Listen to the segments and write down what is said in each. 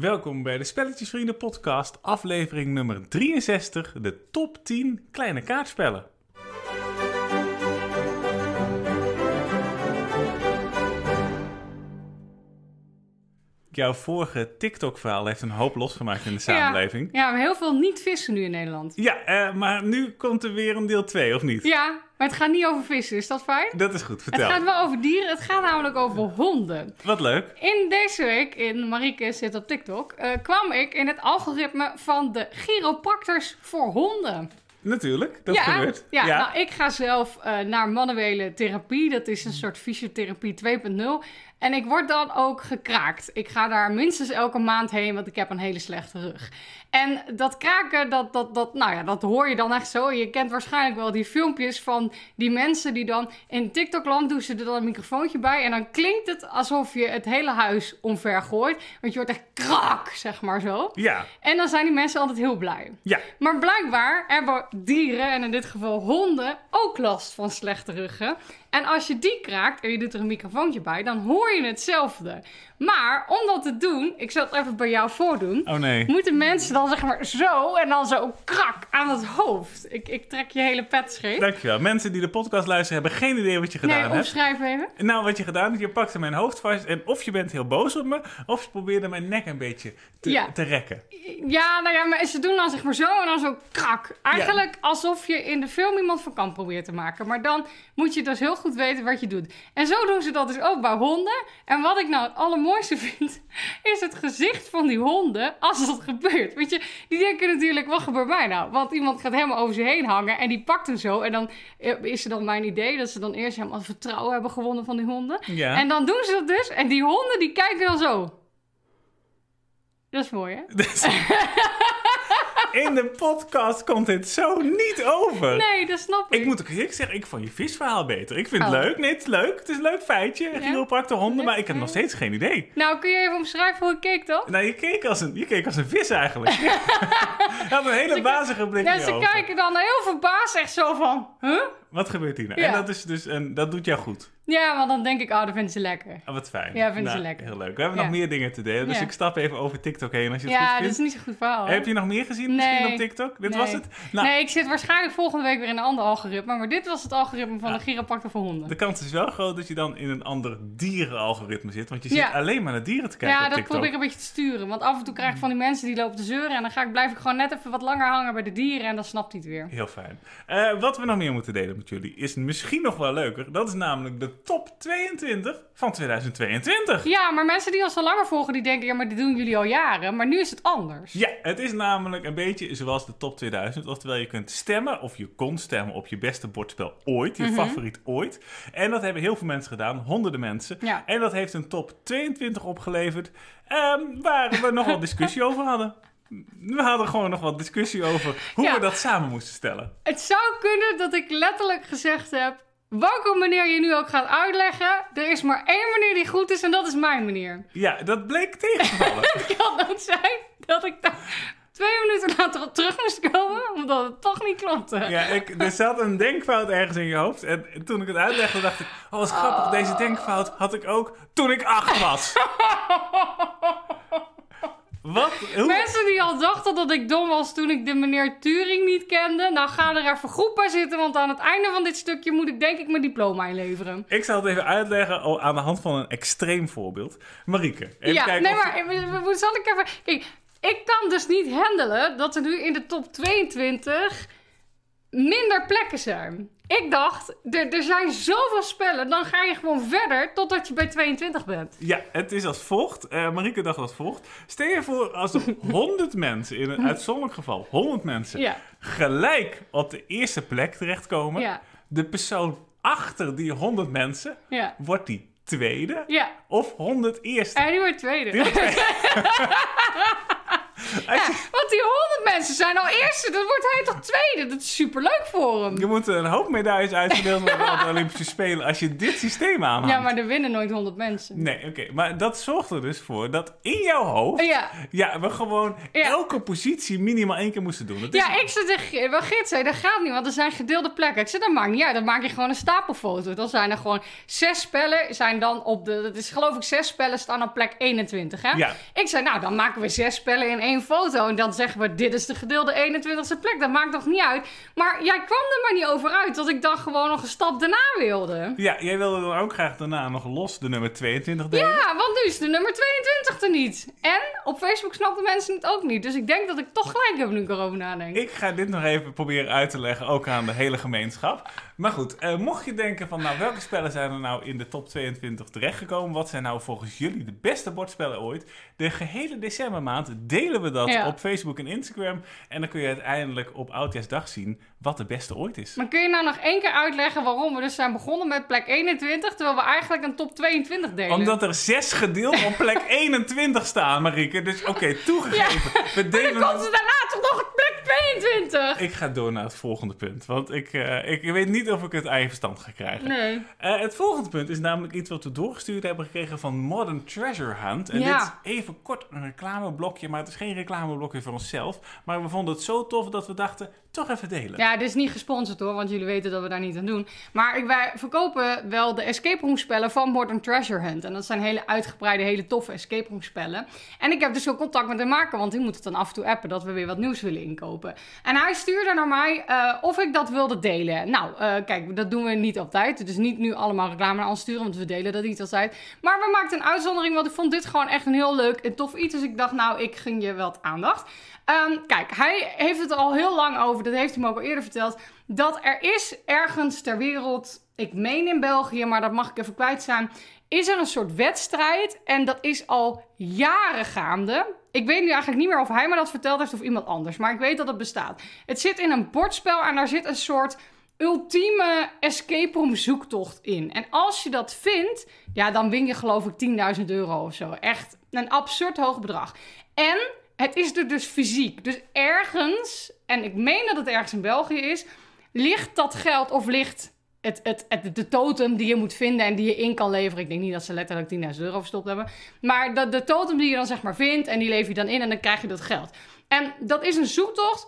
Welkom bij de Spelletjesvrienden podcast, aflevering nummer 63, de top 10 kleine kaartspellen. Jouw vorige TikTok-verhaal heeft een hoop losgemaakt in de samenleving. Ja, maar heel veel niet vissen nu in Nederland. Ja, eh, maar nu komt er weer een deel 2, of niet? Ja, maar het gaat niet over vissen, is dat fijn? Dat is goed, vertel. Het gaat wel over dieren, het gaat namelijk over honden. Wat leuk. In deze week, in Marieke zit op TikTok, eh, kwam ik in het algoritme van de chiropractors voor honden. Natuurlijk, dat ja, gebeurt. Ja, nou ik ga zelf eh, naar manuele therapie, dat is een soort fysiotherapie 2.0. En ik word dan ook gekraakt. Ik ga daar minstens elke maand heen, want ik heb een hele slechte rug. En dat kraken, dat, dat, dat, nou ja, dat hoor je dan echt zo. Je kent waarschijnlijk wel die filmpjes van die mensen die dan... In TikTokland doen ze er dan een microfoontje bij... en dan klinkt het alsof je het hele huis omver gooit. Want je hoort echt krak, zeg maar zo. Ja. En dan zijn die mensen altijd heel blij. Ja. Maar blijkbaar hebben dieren, en in dit geval honden, ook last van slechte ruggen. En als je die kraakt en je doet er een microfoontje bij, dan hoor je hetzelfde. Maar om dat te doen, ik zal het even bij jou voordoen. Oh nee. Moeten mensen dan zeg maar zo en dan zo krak aan het hoofd. Ik, ik trek je hele pet scheef. Dankjewel. Mensen die de podcast luisteren hebben geen idee wat je gedaan Nee, hebt. even. Nou, wat je gedaan hebt, je pakte mijn hoofd vast en of je bent heel boos op me, of je probeerde mijn nek een beetje te, Ja. te rekken. Ja, nou ja, maar ze doen dan zeg maar zo en dan zo krak. Eigenlijk alsof je in de film iemand van kant probeert te maken. Maar dan moet je dus heel goed weten wat je doet. En zo doen ze dat dus ook bij honden. En wat ik nou het allermooiste vind, is het gezicht van die honden als dat gebeurt. Weet je, die denken natuurlijk, wat gebeurt mij nou? Want iemand gaat helemaal over ze heen hangen en die pakt hem zo. En dan eh, is er dan mijn idee dat ze dan eerst helemaal vertrouwen hebben gewonnen van die honden. Ja. En dan doen ze dat dus. En die honden die kijken dan zo. Dat is mooi, hè? In de podcast komt dit zo niet over. Nee, dat snap ik. Ik moet ook eerlijk zeggen, ik vond je visverhaal beter. Ik vind het Oh. leuk. Nee, het is leuk. Het is een leuk feitje. Ja? Chiropractor honden, maar ik heb nog steeds geen idee. Nou, kun je even omschrijven hoe ik keek dan? Nou, je keek als een, je keek als een vis eigenlijk. je had een hele bazige blik in Ja, je ze ogen. kijken dan heel verbaasd echt zo van... Huh? Wat gebeurt hier nou? Ja. En dat is dus, en dat doet jou goed. Ja, want dan denk ik, oh, dat vinden ze lekker. Ah, wat fijn. Ja, vinden ze Nou, lekker. Heel leuk. We hebben Ja. nog meer dingen te delen, dus Ja. ik stap even over TikTok heen als je het Ja, goed dat vindt. is niet zo'n goed verhaal. hoor. Heb je nog meer gezien misschien op TikTok? Dit Nee. was het? Nou, Nee, ik zit waarschijnlijk volgende week weer in een ander algoritme. Maar dit was het algoritme van Ja. de chiropractor voor honden. de kans is wel groot dat je dan in een ander dierenalgoritme zit. Want je zit Ja. alleen maar naar dieren te kijken Ja, op dat TikTok. probeer ik een beetje te sturen. Want af en toe krijg ik van die mensen die lopen te zeuren. En dan ga ik, blijf ik gewoon net even wat langer hangen bij de dieren. En dan snapt hij het weer. Heel fijn. Eh, wat we nog meer moeten delen met jullie is misschien nog wel leuker. Dat is namelijk de top 22 van 2022. Ja, maar mensen die ons al langer volgen, die denken... Ja, maar dit doen jullie al jaren. Maar nu is het anders. Ja, het is namelijk een beetje zoals de top 2000. Oftewel, je kunt stemmen of je kon stemmen op je beste bordspel ooit. Mhm. Je favoriet ooit. En dat hebben heel veel mensen gedaan. Honderden mensen. Ja. En dat heeft een top 22 opgeleverd. ehm, waar we nog wat discussie over hadden. We hadden gewoon nog wat discussie over hoe Ja. we dat samen moesten stellen. Het zou kunnen dat ik letterlijk gezegd heb... Welke manier je nu ook gaat uitleggen... Er is maar één manier die goed is en dat is mijn manier. Ja, dat bleek tegengevallen. Het kan ook zijn dat ik daar twee minuten later op terug moest komen... omdat het toch niet klopte. Ja, ik, er zat een denkfout ergens in je hoofd. En toen ik het uitlegde, dacht ik... Oh, wat grappig. Deze denkfout had ik ook toen ik acht was. Wat? Hoe? Mensen die al dachten dat ik dom was toen ik de meneer Turing niet kende... nou ga er even goed bij zitten... want aan het einde van dit stukje moet ik denk ik mijn diploma inleveren. Ik zal het even uitleggen aan de hand van een extreem voorbeeld. Marieke, even ja, kijken nee, of maar we- we- zal ik even... Kijk, ik kan dus niet handelen dat er nu in de top 22 minder plekken zijn. Ik dacht, er, er zijn zoveel spellen, dan ga je gewoon verder totdat je bij 22 bent. Ja, het is als volgt. Eh Marieke dacht als volgt. Stel je voor als er 100 mensen, in een uitzonderlijk geval 100 mensen, Ja, gelijk op de eerste plek terechtkomen. ja, De persoon achter die 100 mensen, ja, wordt die tweede of 100 eerste? En nu wordt tweede. Ja, want die 100 mensen zijn al eerste. Dan wordt hij toch tweede. Dat is superleuk voor hem. Je moet een hoop medailles uitgedeeld worden op de Olympische Spelen als je dit systeem aanhaalt. Ja, maar er winnen nooit 100 mensen. Nee, oké. Maar dat zorgt er dus voor dat in jouw hoofd... Ja. Ja, we gewoon Ja. elke positie minimaal één keer moesten doen. Dat is Ja, ik zit tegen Gert zei, dat gaat niet, want er zijn gedeelde plekken. Ik zei, dat maakt niet uit, dan maak je gewoon een stapelfoto. Dan zijn er gewoon zes spellen, zijn dan op de, dat is geloof ik zes spellen, staan op plek 21, hè? Ja. Ik zei, nou, dan maken we zes spellen in één foto. En dan zeggen we, dit is de gedeelde 21ste plek. Dat maakt toch niet uit? Maar jij kwam er maar niet over uit, dat ik dan gewoon nog een stap daarna wilde. Ja, jij wilde dan ook graag daarna nog los de nummer 22 delen. Ja, want nu is de nummer 22 er niet. En op Facebook snappen mensen het ook niet. Dus ik denk dat ik toch gelijk heb nu ik erover nadenk. Ik ga dit nog even proberen uit te leggen, ook aan de hele gemeenschap. Maar goed, eh, mocht je denken van, nou, welke spellen zijn er nou in de top 22 terechtgekomen? Wat zijn nou volgens jullie de beste bordspellen ooit? De gehele decembermaand delen we dat Ja. op Facebook en Instagram. En dan kun je uiteindelijk op Oudjaarsdag zien wat de beste ooit is. Maar kun je nou nog één keer uitleggen waarom we dus zijn begonnen met plek 21, terwijl we eigenlijk een top 22 delen? Omdat er zes gedeeld op plek 21 staan, Marieke. Dus oké, toegegeven. We En delen dan komt ze daarna toch nog op plek 22? Ik ga door naar het volgende punt. Want ik, eh, ik weet niet of ik het eigen verstand ga krijgen. Nee. Eh, het volgende punt is namelijk iets wat we doorgestuurd hebben gekregen van Modern Treasure Hunt. En Ja. dit is even kort een reclameblokje, maar het is geen reclameblokje voor onszelf. Maar we vonden het zo tof dat we dachten, toch even delen. Ja, dit is niet gesponsord hoor, want jullie weten dat we daar niet aan doen. Maar wij verkopen wel de escape room spellen van Modern Treasure Hunt. En dat zijn hele uitgebreide, hele toffe escape room spellen. En ik heb dus ook contact met de maker, want die moet het dan af en toe appen dat we weer wat nieuws willen inkopen. En hij stuurde naar mij eh, of ik dat wilde delen. Nou, eh, kijk, dat doen we niet altijd. Dus niet nu allemaal reclame naar ons sturen, want we delen dat niet altijd. Maar we maakten een uitzondering, want ik vond dit gewoon echt een heel leuk en tof iets. Dus ik dacht, nou, ik gun je wat aandacht. Ehm, kijk, hij heeft het al heel lang over, dat heeft hij me ook al eerder verteld, dat er is ergens ter wereld, ik meen in België, maar dat mag ik even kwijt zijn, is er een soort wedstrijd en dat is al jaren gaande. Ik weet nu eigenlijk niet meer of hij me dat verteld heeft of iemand anders, maar ik weet dat het bestaat. Het zit in een bordspel en daar zit een soort ultieme escape room zoektocht in. En als je dat vindt, ja, dan win je geloof ik 10.000 euro of zo. Echt een absurd hoog bedrag. En het is er dus fysiek. Dus ergens, en ik meen dat het ergens in België is, ligt dat geld of ligt het, het, de totem die je moet vinden en die je in kan leveren. Ik denk niet dat ze letterlijk 10.000 euro verstopt hebben. Maar de, de totem die je dan zeg maar vindt en die lever je dan in en dan krijg je dat geld. En dat is een zoektocht.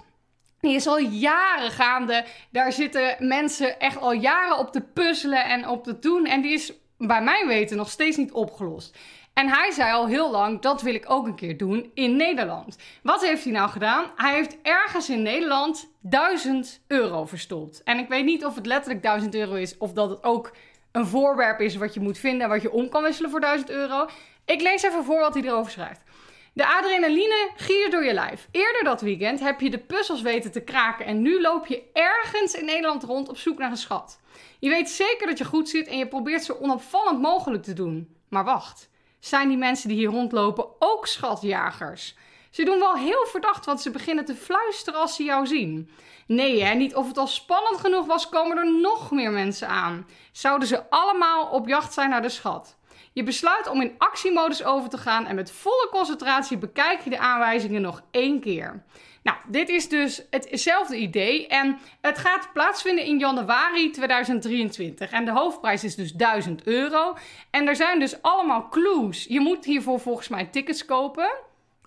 Die is al jaren gaande. Daar zitten mensen echt al jaren op te puzzelen en op te doen. En die is bij mijn weten nog steeds niet opgelost. En hij zei al heel lang, dat wil ik ook een keer doen in Nederland. Wat heeft hij nou gedaan? Hij heeft ergens in Nederland 1000 euro verstopt. En ik weet niet of het letterlijk 1000 euro is of dat het ook een voorwerp is wat je moet vinden en wat je om kan wisselen voor 1000 euro. Ik lees even voor wat hij erover schrijft. De adrenaline giert door je lijf. Eerder dat weekend heb je de puzzels weten te kraken en nu loop je ergens in Nederland rond op zoek naar een schat. Je weet zeker dat je goed zit en je probeert zo onopvallend mogelijk te doen. Maar wacht, zijn die mensen die hier rondlopen ook schatjagers? Ze doen wel heel verdacht, want ze beginnen te fluisteren als ze jou zien. Nee, hè, niet of het al spannend genoeg was, komen er nog meer mensen aan. Zouden ze allemaal op jacht zijn naar de schat? Je besluit om in actiemodus over te gaan en met volle concentratie bekijk je de aanwijzingen nog één keer. Nou, dit is dus hetzelfde idee en het gaat plaatsvinden in januari 2023. En de hoofdprijs is dus 1000 euro. En er zijn dus allemaal clues. Je moet hiervoor volgens mij tickets kopen.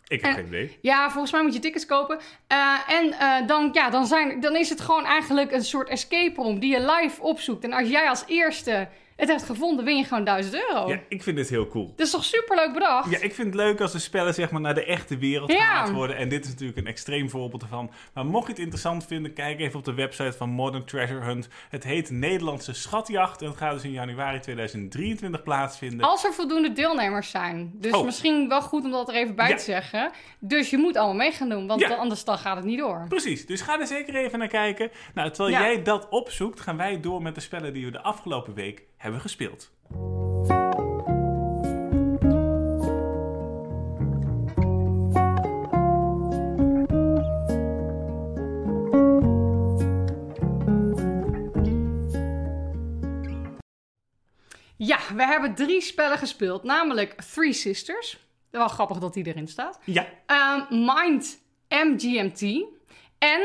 Ik heb En- geen idee. Ja, volgens mij moet je tickets kopen. Eh, en eh, dan, ja, dan, zijn, dan is het gewoon eigenlijk een soort escape room die je live opzoekt. En als jij als eerste het hebt gevonden, win je gewoon 1000 euro. Ja, ik vind dit heel cool. Dat is toch superleuk bedacht? Ja, ik vind het leuk als de spellen zeg maar naar de echte wereld Ja. gehaald worden. En dit is natuurlijk een extreem voorbeeld ervan. Maar mocht je het interessant vinden, kijk even op de website van Modern Treasure Hunt. Het heet Nederlandse Schatjacht. En het gaat dus in januari 2023 plaatsvinden. Als er voldoende deelnemers zijn. Dus Oh. misschien wel goed om dat er even bij Ja. te zeggen. Dus je moet allemaal mee gaan doen, want Ja. anders dan gaat het niet door. Precies, dus ga er zeker even naar kijken. Nou, terwijl jij dat opzoekt, gaan wij door met de spellen die we de afgelopen week hebben gespeeld. Ja, we hebben drie spellen gespeeld. Namelijk Three Sisters. Wel grappig dat die erin staat. Ja, Ehm, Mind MGMT en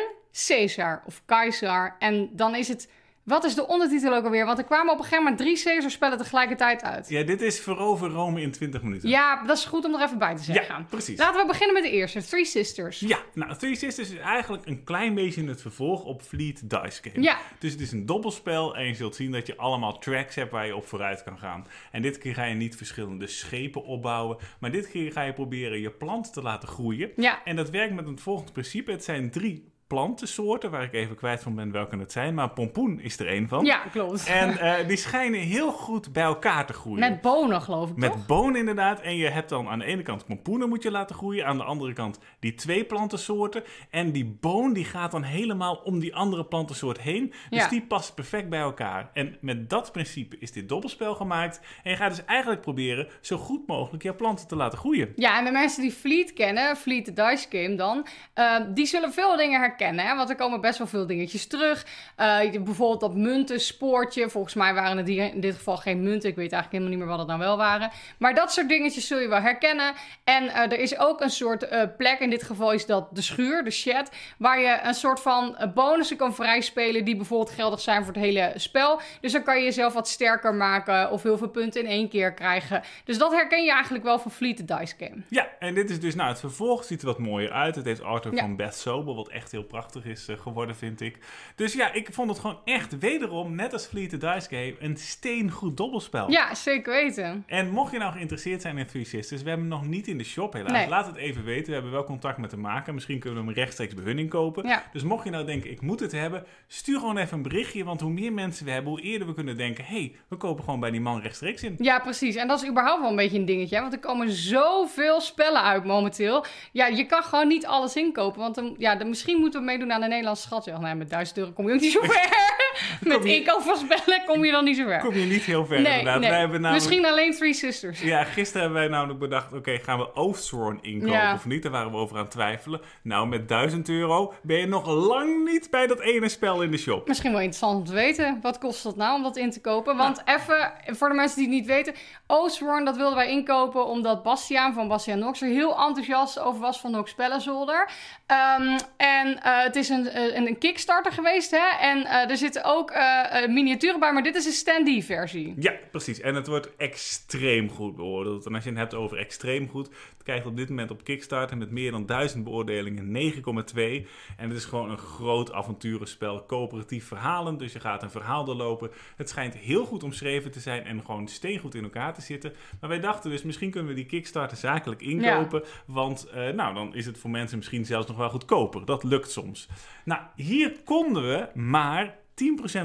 Caesar of Keizer. En dan is het wat is de ondertitel ook alweer? Want er kwamen op een gegeven moment drie Caesar-spellen tegelijkertijd uit. Ja, dit is Verover Rome in 20 minuten. Ja, dat is goed om er even bij te zeggen. Ja, precies. Laten we beginnen met de eerste, Three Sisters. Ja, nou, Three Sisters is eigenlijk een klein beetje het vervolg op Fleet Dice Game. Ja. Dus het is een dobbelspel en je zult zien dat je allemaal tracks hebt waar je op vooruit kan gaan. En dit keer ga je niet verschillende schepen opbouwen, maar dit keer ga je proberen je plant te laten groeien. Ja. En dat werkt met het volgende principe. Het zijn drie plantensoorten, waar ik even kwijt van ben welke het zijn. Maar pompoen is er één van. Ja, klopt. En eh, die schijnen heel goed bij elkaar te groeien. Met bonen, geloof ik, Met toch? bonen inderdaad. En je hebt dan aan de ene kant pompoenen moet je laten groeien. Aan de andere kant die twee plantensoorten. En die boon die gaat dan helemaal om die andere plantensoort heen. Dus Ja. die past perfect bij elkaar. En met dat principe is dit dobbelspel gemaakt. En je gaat dus eigenlijk proberen zo goed mogelijk jouw planten te laten groeien. Ja, en de mensen die Fleet kennen, Fleet the Dice Game dan, eh, die zullen veel dingen herkennen. Hè? Want er komen best wel veel dingetjes terug. Eh, bijvoorbeeld dat munten, spoortje. Volgens mij waren het hier in dit geval geen munten. Ik weet eigenlijk helemaal niet meer wat het nou wel waren. Maar dat soort dingetjes zul je wel herkennen. En eh, er is ook een soort eh, plek, in dit geval is dat de schuur, de shed, waar je een soort van bonussen kan vrijspelen die bijvoorbeeld geldig zijn voor het hele spel. Dus dan kan je jezelf wat sterker maken of heel veel punten in één keer krijgen. Dus dat herken je eigenlijk wel van Fleet the Dice Game. Ja, en dit is dus, nou, het vervolg ziet er wat mooier uit. Het heeft Arthur Ja. van Beth Sobel, wat echt heel prachtig is eh, geworden, vind ik. Dus ja, ik vond het gewoon echt wederom, net als Fleet the Dice Game, een steengoed dobbelspel. Ja, zeker weten. En mocht je nou geïnteresseerd zijn in Three Sisters, we hebben hem nog niet in de shop helaas. Nee. Laat het even weten. We hebben wel contact met de maker. Misschien kunnen we hem rechtstreeks bij hun inkopen. Ja. Dus mocht je nou denken, ik moet het hebben, stuur gewoon even een berichtje. Want hoe meer mensen we hebben, hoe eerder we kunnen denken, hé, hey, we kopen gewoon bij die man rechtstreeks in. Ja, precies. En dat is überhaupt wel een beetje een dingetje. hè, Want er komen zoveel spellen uit momenteel. Ja, je kan gewoon niet alles inkopen. Want dan, ja, dan, misschien moeten we meedoen aan de Nederlandse schatjacht. Nee, met 1000 euro kom je ook niet zo ver. Met je- inkoop van spellen kom je dan niet zo ver. Kom je niet heel ver nee, inderdaad. nee. Wij hebben namelijk... Misschien alleen Three Sisters. Ja, gisteren hebben wij namelijk bedacht, oké, gaan we Oathsworn inkopen Ja. of niet? Daar waren we over aan het twijfelen. Nou, met 1000 euro ben je nog lang niet bij dat ene spel in de shop. Misschien wel interessant om te weten. Wat kost dat nou om dat in te kopen? Want even, voor de mensen die het niet weten. Oathsworn, dat wilden wij inkopen omdat Bastiaan van Bastiaan Nox er heel enthousiast over was van Nox Spellenzolder. Ehm, en eh, het is een, een, een Kickstarter geweest, hè. En eh, er zitten ook eh, eh, miniaturen bij, maar dit is een standee versie. Ja, precies. En het wordt extreem goed beoordeeld. En als je het hebt over extreem goed, het krijgt op dit moment op Kickstarter met meer dan 1000 beoordelingen 9,2. En het is gewoon een groot avonturenspel, coöperatief verhalend. Dus je gaat een verhaal doorlopen. Het schijnt heel goed omschreven te zijn en gewoon steengoed in elkaar te zitten. Maar wij dachten dus, misschien kunnen we die Kickstarter zakelijk inkopen. Want eh, nou, dan is het voor mensen misschien zelfs nog wel goedkoper. Dat lukt soms. Nou, hier konden we maar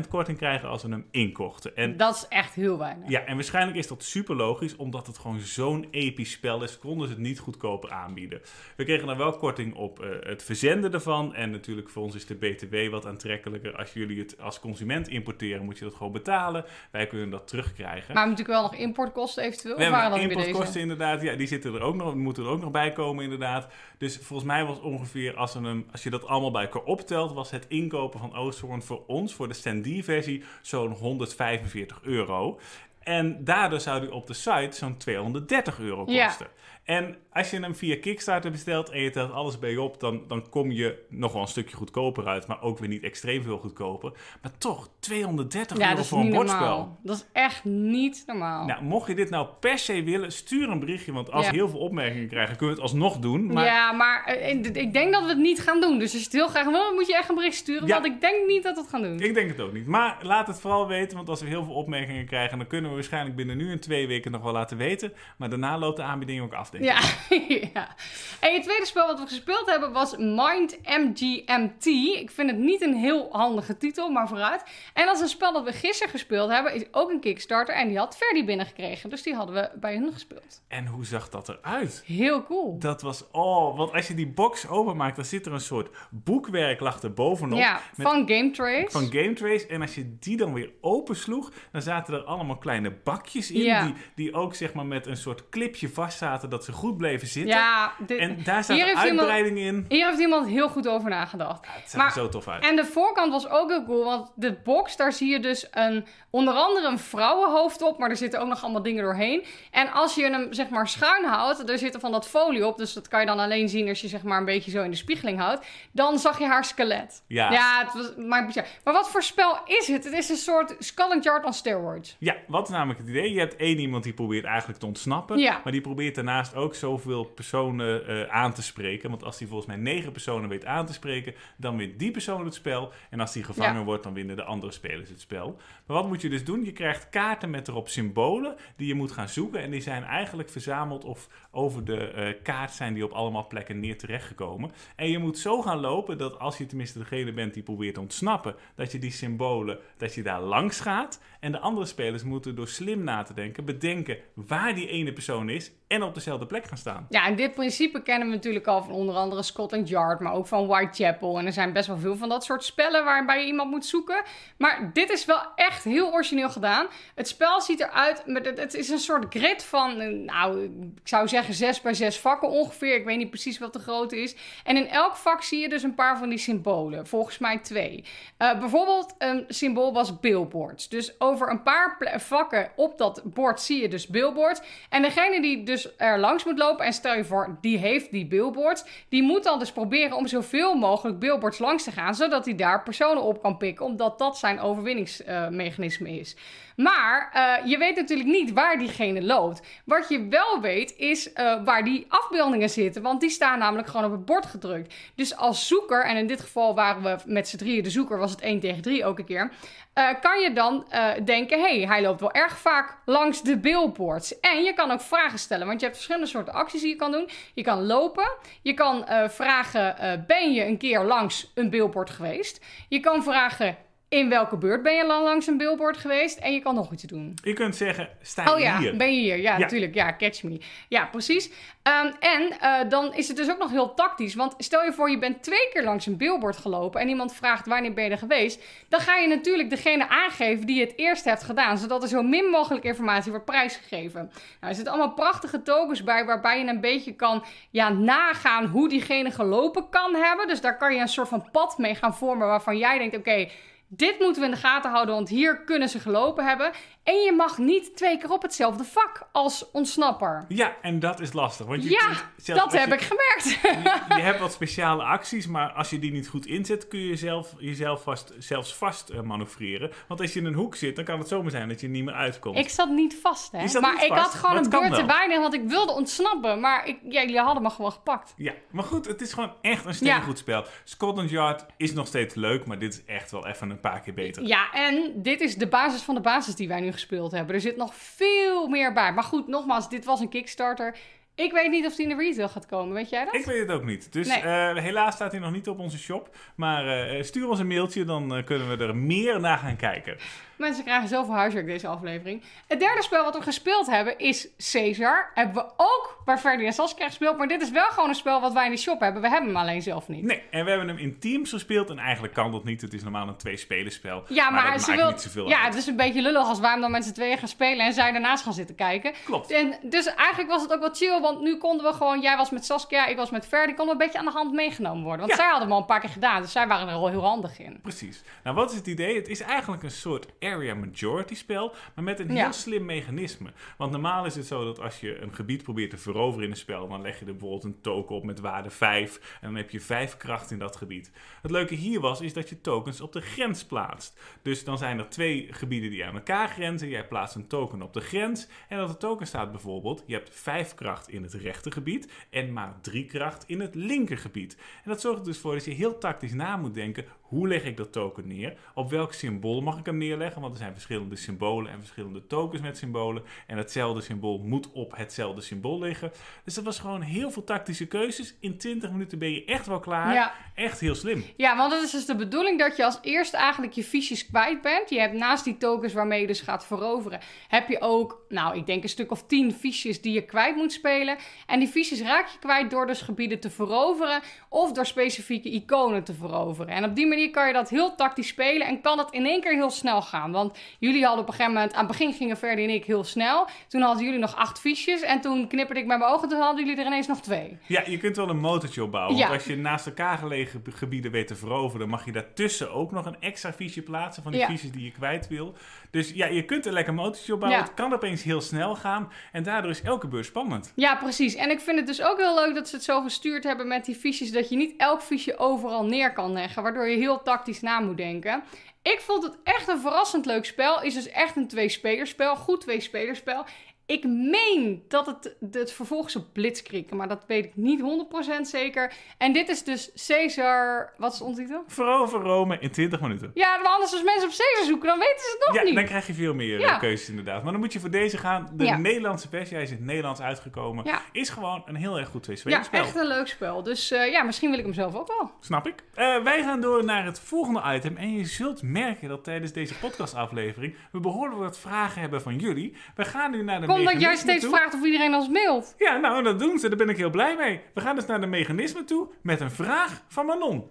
10% korting krijgen als we hem inkochten. En Dat is echt heel weinig. ja, en waarschijnlijk is dat super logisch, omdat het gewoon zo'n episch spel is, konden ze het niet goedkoper aanbieden. We kregen dan wel korting op eh, het verzenden ervan. En natuurlijk voor ons is de BTW wat aantrekkelijker. Als jullie het als consument importeren, moet je dat gewoon betalen. Wij kunnen dat terugkrijgen. Maar natuurlijk wel nog importkosten eventueel. We hebben importkosten inderdaad, ja, die zitten er ook nog, moeten er ook nog bij komen inderdaad. Dus volgens mij was ongeveer, als, we hem, als je dat allemaal bij elkaar optelt, was het inkopen van Oosthoorn voor ons, voor de standee-versie, zo'n 145 euro. En daardoor zou die op de site zo'n 230 euro Ja. En als je hem via Kickstarter bestelt en je telt alles bij je op, dan, dan kom je nog wel een stukje goedkoper uit, maar ook weer niet extreem veel goedkoper. Maar toch, 230 Ja, euro dat is voor een bordspel. normaal. Dat is echt niet normaal. Nou, mocht je dit nou per se willen, stuur een berichtje. Want als Ja. we heel veel opmerkingen krijgen, kunnen we het alsnog doen. Maar Ja, maar eh, ik- ik denk dat we het niet gaan doen. Dus als je het heel graag wil, moet je echt een bericht sturen. Ja. Want ik denk niet dat we het gaan doen. ik denk het ook niet. Maar laat het vooral weten, want als we heel veel opmerkingen krijgen, dan kunnen we waarschijnlijk binnen nu en twee weken nog wel laten weten. Maar daarna loopt de aanbieding ook af, denk ik. Ja, ja. En het tweede spel wat we gespeeld hebben was Mind MGMT. Ik vind het niet een heel handige titel, maar vooruit. En dat is een spel dat we gisteren gespeeld hebben. Is ook een Kickstarter. En die had Verdi binnengekregen. Dus die hadden we bij hun gespeeld. En hoe zag dat eruit? Heel cool. Dat was, oh, want als je die box openmaakt, dan zit er een soort boekwerk lag er bovenop. Ja, met- van Game Trace. van Game Trace. En als je die dan weer opensloeg, dan zaten er allemaal kleine bakjes in. Ja. Die, die ook zeg maar met een soort clipje vast zaten, dat ze goed bleven zitten. Ja, dit, En daar staat Hier een heeft iemand- uitbreiding in. Hier heeft iemand heel goed over nagedacht. Ja, het zag er zo tof uit. En de voorkant was ook heel cool, want de box, daar zie je dus een, onder andere een vrouwenhoofd op, maar er zitten ook nog allemaal dingen doorheen. En als je hem zeg maar schuin houdt, er zit er van dat folie op, dus dat kan je dan alleen zien als je zeg maar een beetje zo in de spiegeling houdt, dan zag je haar skelet. Ja. Ja, het was maar. Maar wat voor spel is het? Het is een soort Skull and Yard on steroids. Ja, wat is namelijk het idee? Je hebt één iemand die probeert eigenlijk te ontsnappen. Ja. Maar die probeert daarnaast ook zoveel personen eh, aan te spreken. Want als hij volgens mij negen personen weet aan te spreken, dan wint die persoon het spel. En als die gevangen Ja. wordt, dan winnen de andere spelers het spel. Maar wat moet je dus doen? Je krijgt kaarten met erop symbolen die je moet gaan zoeken. En die zijn eigenlijk verzameld of over de eh, kaart zijn die op allemaal plekken neer terechtgekomen. En je moet zo gaan lopen dat als je tenminste degene bent die probeert te ontsnappen, dat je die symbolen, dat je daar langs gaat. En de andere spelers moeten door slim na te denken, bedenken waar die ene persoon is en op dezelfde plek gaan staan. Ja, en dit principe kennen we natuurlijk al van onder andere Scotland Yard, maar ook van Whitechapel. En er zijn best wel veel van dat soort spellen waarbij je iemand moet zoeken. Maar dit is wel echt heel origineel gedaan. Het spel ziet eruit, het is een soort grid van, nou, ik zou zeggen zes bij zes vakken ongeveer. Ik weet niet precies wat de grootte is. En in elk vak zie je dus een paar van die symbolen. Volgens mij twee. Eh, bijvoorbeeld een symbool was billboards. Dus over een paar vakken op dat bord zie je dus billboards. En degene die dus er langs moet lopen, en stel je voor, die heeft die billboards, die moet dan dus proberen om zoveel mogelijk billboards langs te gaan, zodat hij daar personen op kan pikken, omdat dat zijn overwinningsmechanisme is. Maar eh, je weet natuurlijk niet waar diegene loopt. Wat je wel weet is eh, waar die afbeeldingen zitten, want die staan namelijk gewoon op het bord gedrukt. Dus als zoeker, en in dit geval waren we met z'n drieën de zoeker, was het 1 tegen 3 ook een keer. eh, kan je dan denken: hé, hey, hij loopt wel erg vaak langs de billboards. En je kan ook vragen stellen, want je hebt verschillende soorten acties die je kan doen. Je kan lopen, je kan vragen: ben je een keer langs een billboard geweest? Je kan vragen: in welke buurt ben je lang langs een billboard geweest? En je kan nog iets doen. Je kunt zeggen, sta Oh je ja, hier? ben je hier? Ja, Ja. natuurlijk. Ja, catch me. Ja, precies. Ehm, en eh, dan is het dus ook nog heel tactisch. Want stel je voor, je bent twee keer langs een billboard gelopen... en iemand vraagt wanneer ben je er geweest... dan ga je natuurlijk degene aangeven die het eerst heeft gedaan... zodat er zo min mogelijk informatie wordt prijsgegeven. Nou, er zitten allemaal prachtige tokens bij... waarbij je een beetje kan ja, nagaan hoe diegene gelopen kan hebben. Dus daar kan je een soort van pad mee gaan vormen... waarvan jij denkt, oké... Dit moeten we in de gaten houden, want hier kunnen ze gelopen hebben. En je mag niet twee keer op hetzelfde vak als ontsnapper. Ja, en dat is lastig. Want je Ja, dat heb je- ik gemerkt. Je, je hebt wat speciale acties, maar als je die niet goed inzet, kun je jezelf, jezelf vast, zelfs vast eh, manoeuvreren. Want als je in een hoek zit, dan kan het zomaar zijn dat je niet meer uitkomt. Ik zat niet vast, hè. Maar ik had gewoon een het beurt te weinig, want ik wilde ontsnappen. Maar ik, ja, jullie hadden me gewoon gepakt. Ja, maar goed, het is gewoon echt een steengoed Ja. spel. Scotland Yard is nog steeds leuk, maar dit is echt wel even een paar keer beter. Ja, en dit is de basis van de basis die wij nu gespeeld hebben. Er zit nog veel meer bij. Maar goed, nogmaals, dit was een Kickstarter. Ik weet niet of die in de retail gaat komen. Weet jij dat? Ik weet het ook niet. Dus Nee. eh, helaas staat hij nog niet op onze shop. Maar eh, stuur ons een mailtje, dan eh, kunnen we er meer naar gaan kijken. Mensen krijgen zoveel huiswerk deze aflevering. Het derde spel wat we gespeeld hebben is Caesar. Hebben we ook bij Ferdi en Saskia gespeeld. Maar dit is wel gewoon een spel wat wij in de shop hebben. We hebben hem alleen zelf niet. Nee, en we hebben hem in teams gespeeld. En eigenlijk kan dat niet. Het is normaal een twee-spelerspel. Ja, maar, ze maakt wil. niet zoveel Ja, uit. het is een beetje lullig als wij hem dan met z'n tweeën gaan spelen en zij daarnaast gaan zitten kijken. Klopt. En dus eigenlijk was het ook wel chill, want nu konden we gewoon, jij was met Saskia, ik was met Ferdi, konden we een beetje aan de hand meegenomen worden. Want Ja. zij hadden hem al een paar keer gedaan, dus zij waren er al heel handig in. Precies. Nou, wat is het idee? Het is eigenlijk een soort area majority spel, maar met een heel Ja. slim mechanisme. Want normaal is het zo dat als je een gebied probeert te veroveren in een spel, dan leg je er bijvoorbeeld een token op met waarde 5 en dan heb je 5 kracht in dat gebied. Het leuke hier was, is dat je tokens op de grens plaatst. Dus dan zijn er twee gebieden die aan elkaar grenzen. Jij plaatst een token op de grens en op de token staat bijvoorbeeld, je hebt 5 kracht in het rechtergebied en maar 3 kracht in het linkergebied. En dat zorgt er dus voor dat je heel tactisch na moet denken, hoe leg ik dat token neer? Op welk symbool mag ik hem neerleggen? Want er zijn verschillende symbolen en verschillende tokens met symbolen. En hetzelfde symbool moet op hetzelfde symbool liggen. Dus dat was gewoon heel veel tactische keuzes. In 20 minuten ben je echt wel klaar. Ja. Echt heel slim. Ja, want het is dus de bedoeling dat je als eerste eigenlijk je fiches kwijt bent. Je hebt naast die tokens waarmee je dus gaat veroveren, heb je ook, nou, ik denk een stuk of tien fiches die je kwijt moet spelen. En die fiches raak je kwijt door dus gebieden te veroveren of door specifieke iconen te veroveren. En op die manier kan je dat heel tactisch spelen en kan het in één keer heel snel gaan. Want jullie hadden op een gegeven moment, aan het begin gingen Verdi en ik heel snel. Toen hadden jullie nog acht fiches en toen knipperde ik met mijn ogen, toen hadden jullie er ineens nog twee. Ja, je kunt wel een motortje opbouwen. Ja. Want als je naast elkaar gelegen gebieden weet te veroveren, dan mag je daartussen ook nog een extra fiche plaatsen van die Ja. fiches die je kwijt wil. Dus ja, je kunt een lekker motortje opbouwen. Ja. Het kan opeens heel snel gaan en daardoor is elke beurt spannend. Ja, precies. En ik vind het dus ook heel leuk dat ze het zo gestuurd hebben met die fiches. Dat je niet elk fiche overal neer kan leggen. Waardoor je heel tactisch na moet denken. Ik vond het echt een verrassend leuk spel. Is dus echt een twee-spelerspel. Goed twee-spelerspel. Ik meen dat het het vervolg is op Blitzkrieg. Maar dat weet ik niet 100% zeker. En dit is dus Caesar... Wat is de ondertitel? Verover Rome in 20 minuten. Ja, maar anders als mensen op Caesar zoeken, dan weten ze het nog Ja, niet. dan krijg je veel meer Ja. eh, keuzes inderdaad. Maar dan moet je voor deze gaan. De Ja. Nederlandse versie, hij is in het Nederlands uitgekomen, Ja. is gewoon een heel erg goed Ja, twee-spelerspel. echt een leuk spel. Dus eh, ja, misschien wil ik hem zelf ook wel. Snap ik. Eh, wij gaan door naar het volgende item. En je zult merken dat tijdens deze podcastaflevering we behoorlijk wat vragen hebben van jullie. We gaan nu naar de dat jij steeds toe. vraagt of iedereen ons mailt. Ja, nou, dat doen ze. Daar ben ik heel blij mee. We gaan dus naar de mechanismen toe met een vraag van Manon.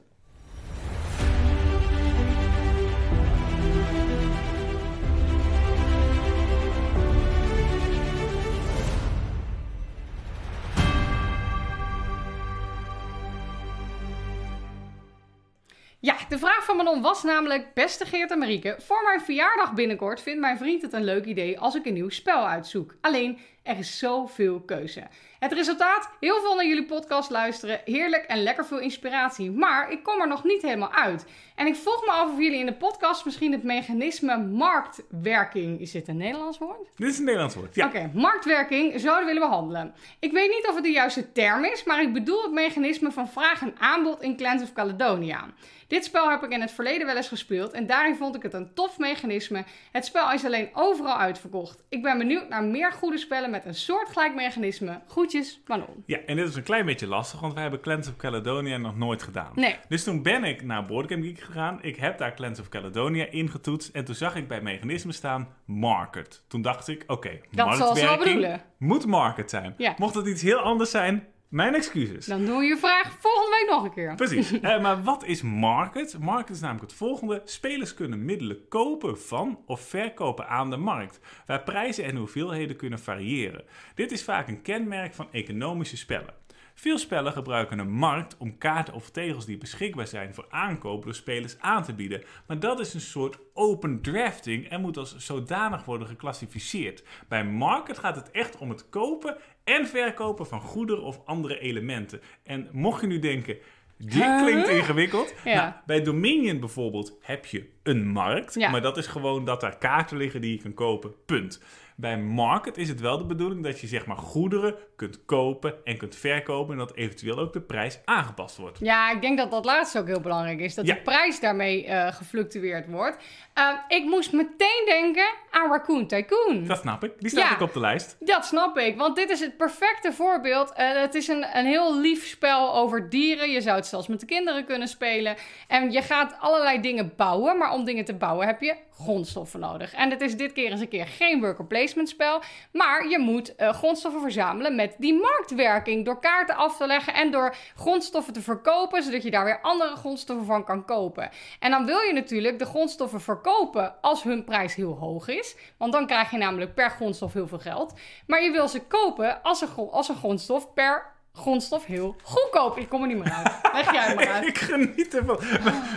Ja, de vraag van Manon was namelijk: Beste Geert en Marieke, voor mijn verjaardag binnenkort vindt mijn vriend het een leuk idee als ik een nieuw spel uitzoek. Alleen, er is zoveel keuze. Het resultaat? Heel veel naar jullie podcast luisteren, heerlijk en lekker veel inspiratie. Maar ik kom er nog niet helemaal uit. En ik vroeg me af of jullie in de podcast misschien het mechanisme marktwerking. Is dit een Nederlands woord? Dit is een Nederlands woord. Ja. Oké, marktwerking zouden willen behandelen. Ik weet niet of het de juiste term is, maar ik bedoel het mechanisme van vraag en aanbod in Clans of Caledonia. Dit spel heb ik in het verleden wel eens gespeeld en daarin vond ik het een tof mechanisme. Het spel is alleen overal uitverkocht. Ik ben benieuwd naar meer goede spellen met een soortgelijk mechanisme. Groetjes, Manon. Ja, en dit is een klein beetje lastig, want wij hebben Clans of Caledonia nog nooit gedaan. Nee. Dus toen ben ik naar Boardgame Geek gegaan. Ik heb daar Clans of Caledonia ingetoetst. En toen zag ik bij mechanismen staan Market. Toen dacht ik, oké, Dat zal ze wel bedoelen. moet Market zijn. Ja. Mocht het iets heel anders zijn, mijn excuses. Dan doen we je vraag volgende week nog een keer. Precies. Eh, maar wat is market? Market is namelijk het volgende. Spelers kunnen middelen kopen van of verkopen aan de markt, waar prijzen en hoeveelheden kunnen variëren. Dit is vaak een kenmerk van economische spellen. Veel spellen gebruiken een markt om kaarten of tegels die beschikbaar zijn voor aankoop door spelers aan te bieden. Maar dat is een soort open drafting en moet als zodanig worden geclassificeerd. Bij market gaat het echt om het kopen en verkopen van goederen of andere elementen. En mocht je nu denken, dit Huh? klinkt ingewikkeld. Ja. Nou, bij Dominion bijvoorbeeld heb je een markt, Ja. maar dat is gewoon dat daar kaarten liggen die je kan kopen, punt. Bij market is het wel de bedoeling dat je zeg maar goederen kunt kopen en kunt verkopen en dat eventueel ook de prijs aangepast wordt. Ja, ik denk dat dat laatste ook heel belangrijk is. Dat Ja. de prijs daarmee eh, gefluctueerd wordt. Eh, ik moest meteen denken aan Raccoon Tycoon. Dat snap ik. Die staat Ja. ook op de lijst. Dat snap ik, want dit is het perfecte voorbeeld. Eh, het is een, een heel lief spel over dieren. Je zou het zelfs met de kinderen kunnen spelen. En je gaat allerlei dingen bouwen, maar om dingen te bouwen heb je grondstoffen nodig. En het is dit keer eens een keer geen worker placement spel, maar je moet eh, grondstoffen verzamelen met die marktwerking. Door kaarten af te leggen en door grondstoffen te verkopen, zodat je daar weer andere grondstoffen van kan kopen. En dan wil je natuurlijk de grondstoffen verkopen als hun prijs heel hoog is, want dan krijg je namelijk per grondstof heel veel geld. Maar je wil ze kopen als een, als een grondstof per grondstof heel goedkoop. Ik kom er niet meer uit. Leg jij maar uit. ik geniet ervan.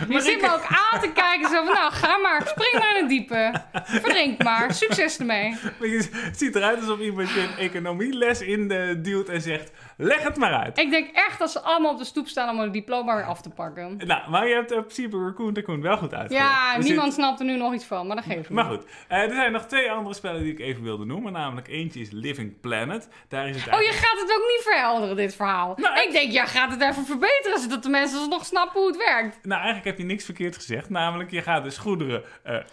Je zit me ook aan te kijken zo van, nou ga maar, spring maar in het diepe. Verdrink maar, succes ermee. Maar je- ziet eruit alsof iemand je een economieles in de duwt en zegt, leg het maar uit. Ik denk echt dat ze allemaal op de stoep staan om hun diploma weer af te pakken. Nou, maar je hebt in principe Raccoon Tycoon wel goed uitgelegd. Ja, Dus niemand dit- snapt er nu nog iets van, maar dat geeft Maar niet. goed, eh, er zijn nog twee andere spellen die ik even wilde noemen. Namelijk eentje is Living Planet. Daar is het Oh, je gaat het ook niet verhelderen, dit verhaal. Nou, ik denk, jij gaat het even verbeteren, zodat de mensen nog snappen hoe het werkt. Nou, eigenlijk heb je niks verkeerd gezegd. Namelijk, je gaat dus goederen...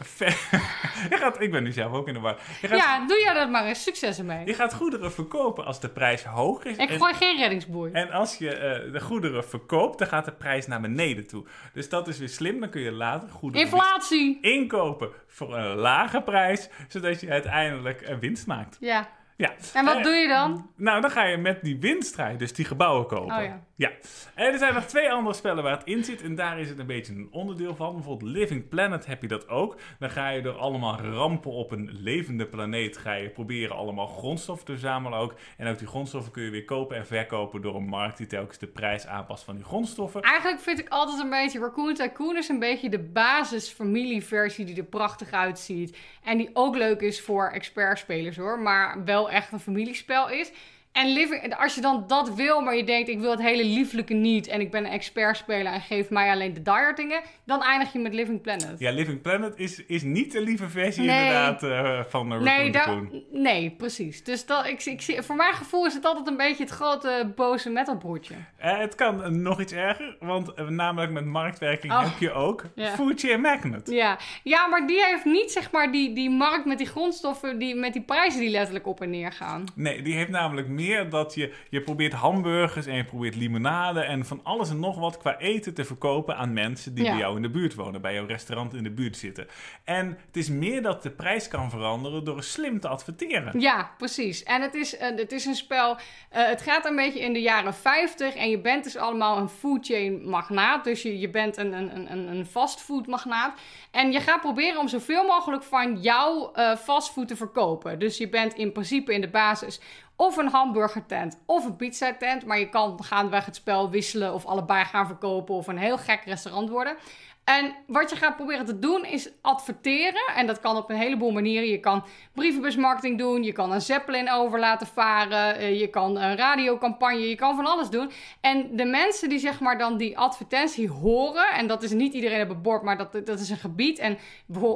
ver- je gaat... Ik ben nu zelf ook in de war. Gaat, Ja, doe jij dat maar eens. Succes ermee. je gaat goederen verkopen als de prijs hoog is. Ik en, gooi geen reddingsboei. en als je eh, de goederen verkoopt, dan gaat de prijs naar beneden toe. Dus dat is weer slim. Dan kun je later goederen Inflatie. inkopen voor een lage prijs. Zodat je uiteindelijk een winst maakt. Ja. Ja. En wat Eh, doe je dan? Nou, dan ga je met die winst ga je dus die gebouwen kopen. Oh ja. Ja, er zijn nog twee andere spellen waar het in zit. En daar is het een beetje een onderdeel van. Bijvoorbeeld Living Planet heb je dat ook. Dan ga je door allemaal rampen op een levende planeet. Ga je proberen allemaal grondstoffen te verzamelen ook. En ook die grondstoffen kun je weer kopen en verkopen door een markt die telkens de prijs aanpast van die grondstoffen. Eigenlijk vind ik altijd een beetje... Raccoon Tycoon is een beetje de basis-familieversie die er prachtig uitziet. En die ook leuk is voor expertspelers hoor. Maar wel echt een familiespel is. En living, als je dan dat wil, maar je denkt, ik wil het hele lieflijke niet en ik ben een expert speler en geef mij alleen de dire dingen, dan eindig je met Living Planet. Ja, Living Planet is, is niet de lieve versie Nee. inderdaad eh, van uh, Nee, da- Raccoon. nee, precies. Dus dat, ik, ik, zie- voor mijn gevoel is het altijd een beetje het grote boze metalbroertje. Eh, het kan eh, nog iets erger, want eh, namelijk met marktwerking Oh. heb je ook Ja. Food Chain Magnet. Ja. ja, maar die heeft niet zeg maar die, die markt met die grondstoffen, die, met die prijzen die letterlijk op en neer gaan. Nee, die heeft namelijk meer dat je, je probeert hamburgers en je probeert limonade en van alles en nog wat qua eten te verkopen aan mensen die Ja. bij jou in de buurt wonen, bij jouw restaurant in de buurt zitten. En het is meer dat de prijs kan veranderen door slim te adverteren. Ja, precies. En het is, eh, het is een spel. eh, het gaat een beetje in de jaren 50. En je bent dus allemaal een food chain magnaat. Dus je, je bent een, een, een- een, een fastfood magnaat. En je gaat proberen om zoveel mogelijk van jouw eh fastfood te verkopen. Dus je bent in principe in de basis of een hamburgertent of een pizzatent. Maar je kan gaandeweg het spel wisselen of allebei gaan verkopen of een heel gek restaurant worden. En wat je gaat proberen te doen is adverteren. En dat kan op een heleboel manieren. Je kan brievenbusmarketing doen. Je kan een zeppelin over laten varen. eh, Je kan een radiocampagne. Je kan van alles doen. En de mensen die zeg maar dan die advertentie horen. En dat is niet iedereen op het bord, maar dat, dat is een gebied. En